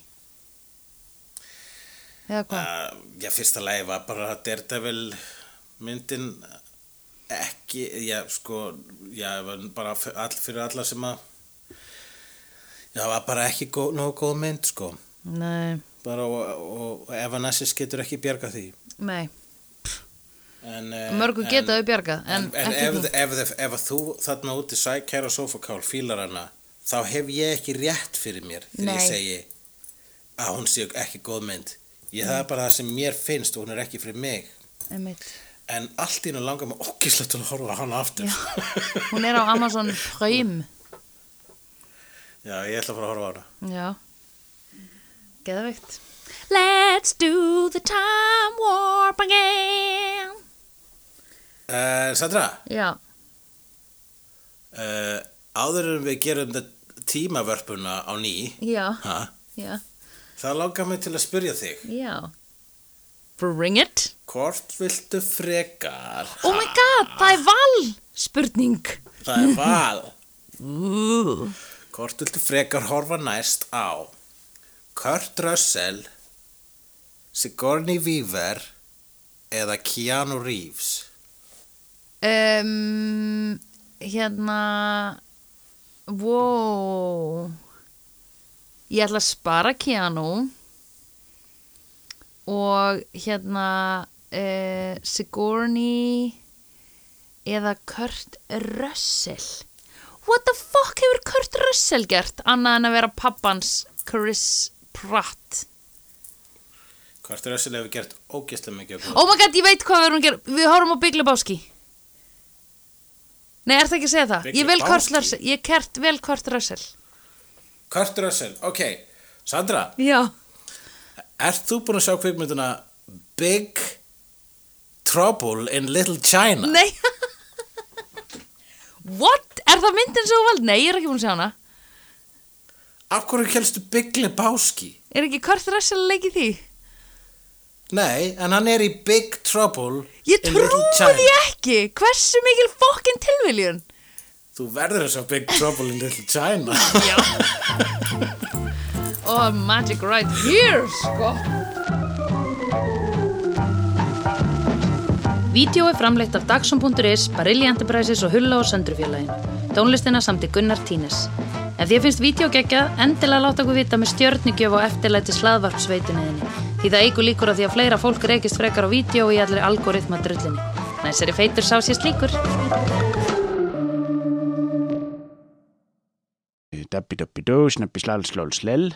Eða hvað? Uh, já, fyrsta lagi var bara Daredevil myndin ekki, já, sko já, bara all, fyrir alla sem að já, var bara ekki góð, nógu góð mynd, sko. Nei, bara og, og, Evanescence getur ekki bjarga því. Nei, en, eh, mörgu en- geta þau bjargað en, en, en ef, ef, ef, þú þarna úti sækæra sofakál fílar hana þá hef ég ekki rétt fyrir mér þegar ég Nei. segi að hún sé ekki góð mynd. Ég það er bara það sem mér finnst og hún er ekki fyrir mig. Einmitt. en allt í hennu langar mig okkislega til að horfa hana aftur. (laughs) Hún er á Amazon Prime já, ég ætla að fara að horfa á hana. Já. Geðveikt. Let's do the time warp again. Uh, Sandra? Já. Uh, áður en við gerum þetta tímavörpuna á ný Já, ha, já, það langar mig til að spyrja þig. Já. Bring it. Hvort viltu frekar? Oh my god, það er val Spurning. Það er val. (laughs) Ooh. Hvort viltu frekar horfa næst á Kurt Russell Sigourney Weaver eða Keanu Reeves? Um, Hérna Wow. Ég ætla að spara Keanu og hérna uh, Sigourney eða Kurt Russell What the fuck hefur Kurt Russell gert annað en að vera pappans Chris Pratt Kurt Russell hefur gert ógeðslega mikið. Oh my god, ég veit hvað við erum að gera Við horfum á Big Lebowski Nei, er það ekki að segja það? Big Ég vel Kurt? Russell Ég kert vel Kurt Russell Kurt Russell, ok Sandra, Já ert þú búin að sjá kvikmynduna Big Trouble in Little China? Nei (laughs) What? Er það myndin svo vald? Nei, ég er ekki búin að sjá hana Af hverju kelstu Big Lebowski? Er ekki Kurt Russell að leiki því? Nei, en hann er í Big Trouble Ég in Little trúi því ekki Hversu mikil fokkin tilviljun Þú verður að sjá Big Trouble in Little China Já Oh, magic right here, sko Vídeó er framleitt af Dagsum.is, Barilli Enterprises og Hulla og Söndrufjörlægin. Tónlistina samt í Gunnar Tínes. Ef því finnst vídeo geggjað, endilega láta okkur vita með stjörnigjöf og eftirlæti slaðvarpsveitunniðinni. Því það eigur líkur á því að fleira fólk reykist frekar á vídeo í allir algoritma drullinni. Næsari feitur sá sér slíkur. Dabbi dabbi dó, snabbi slal slól slell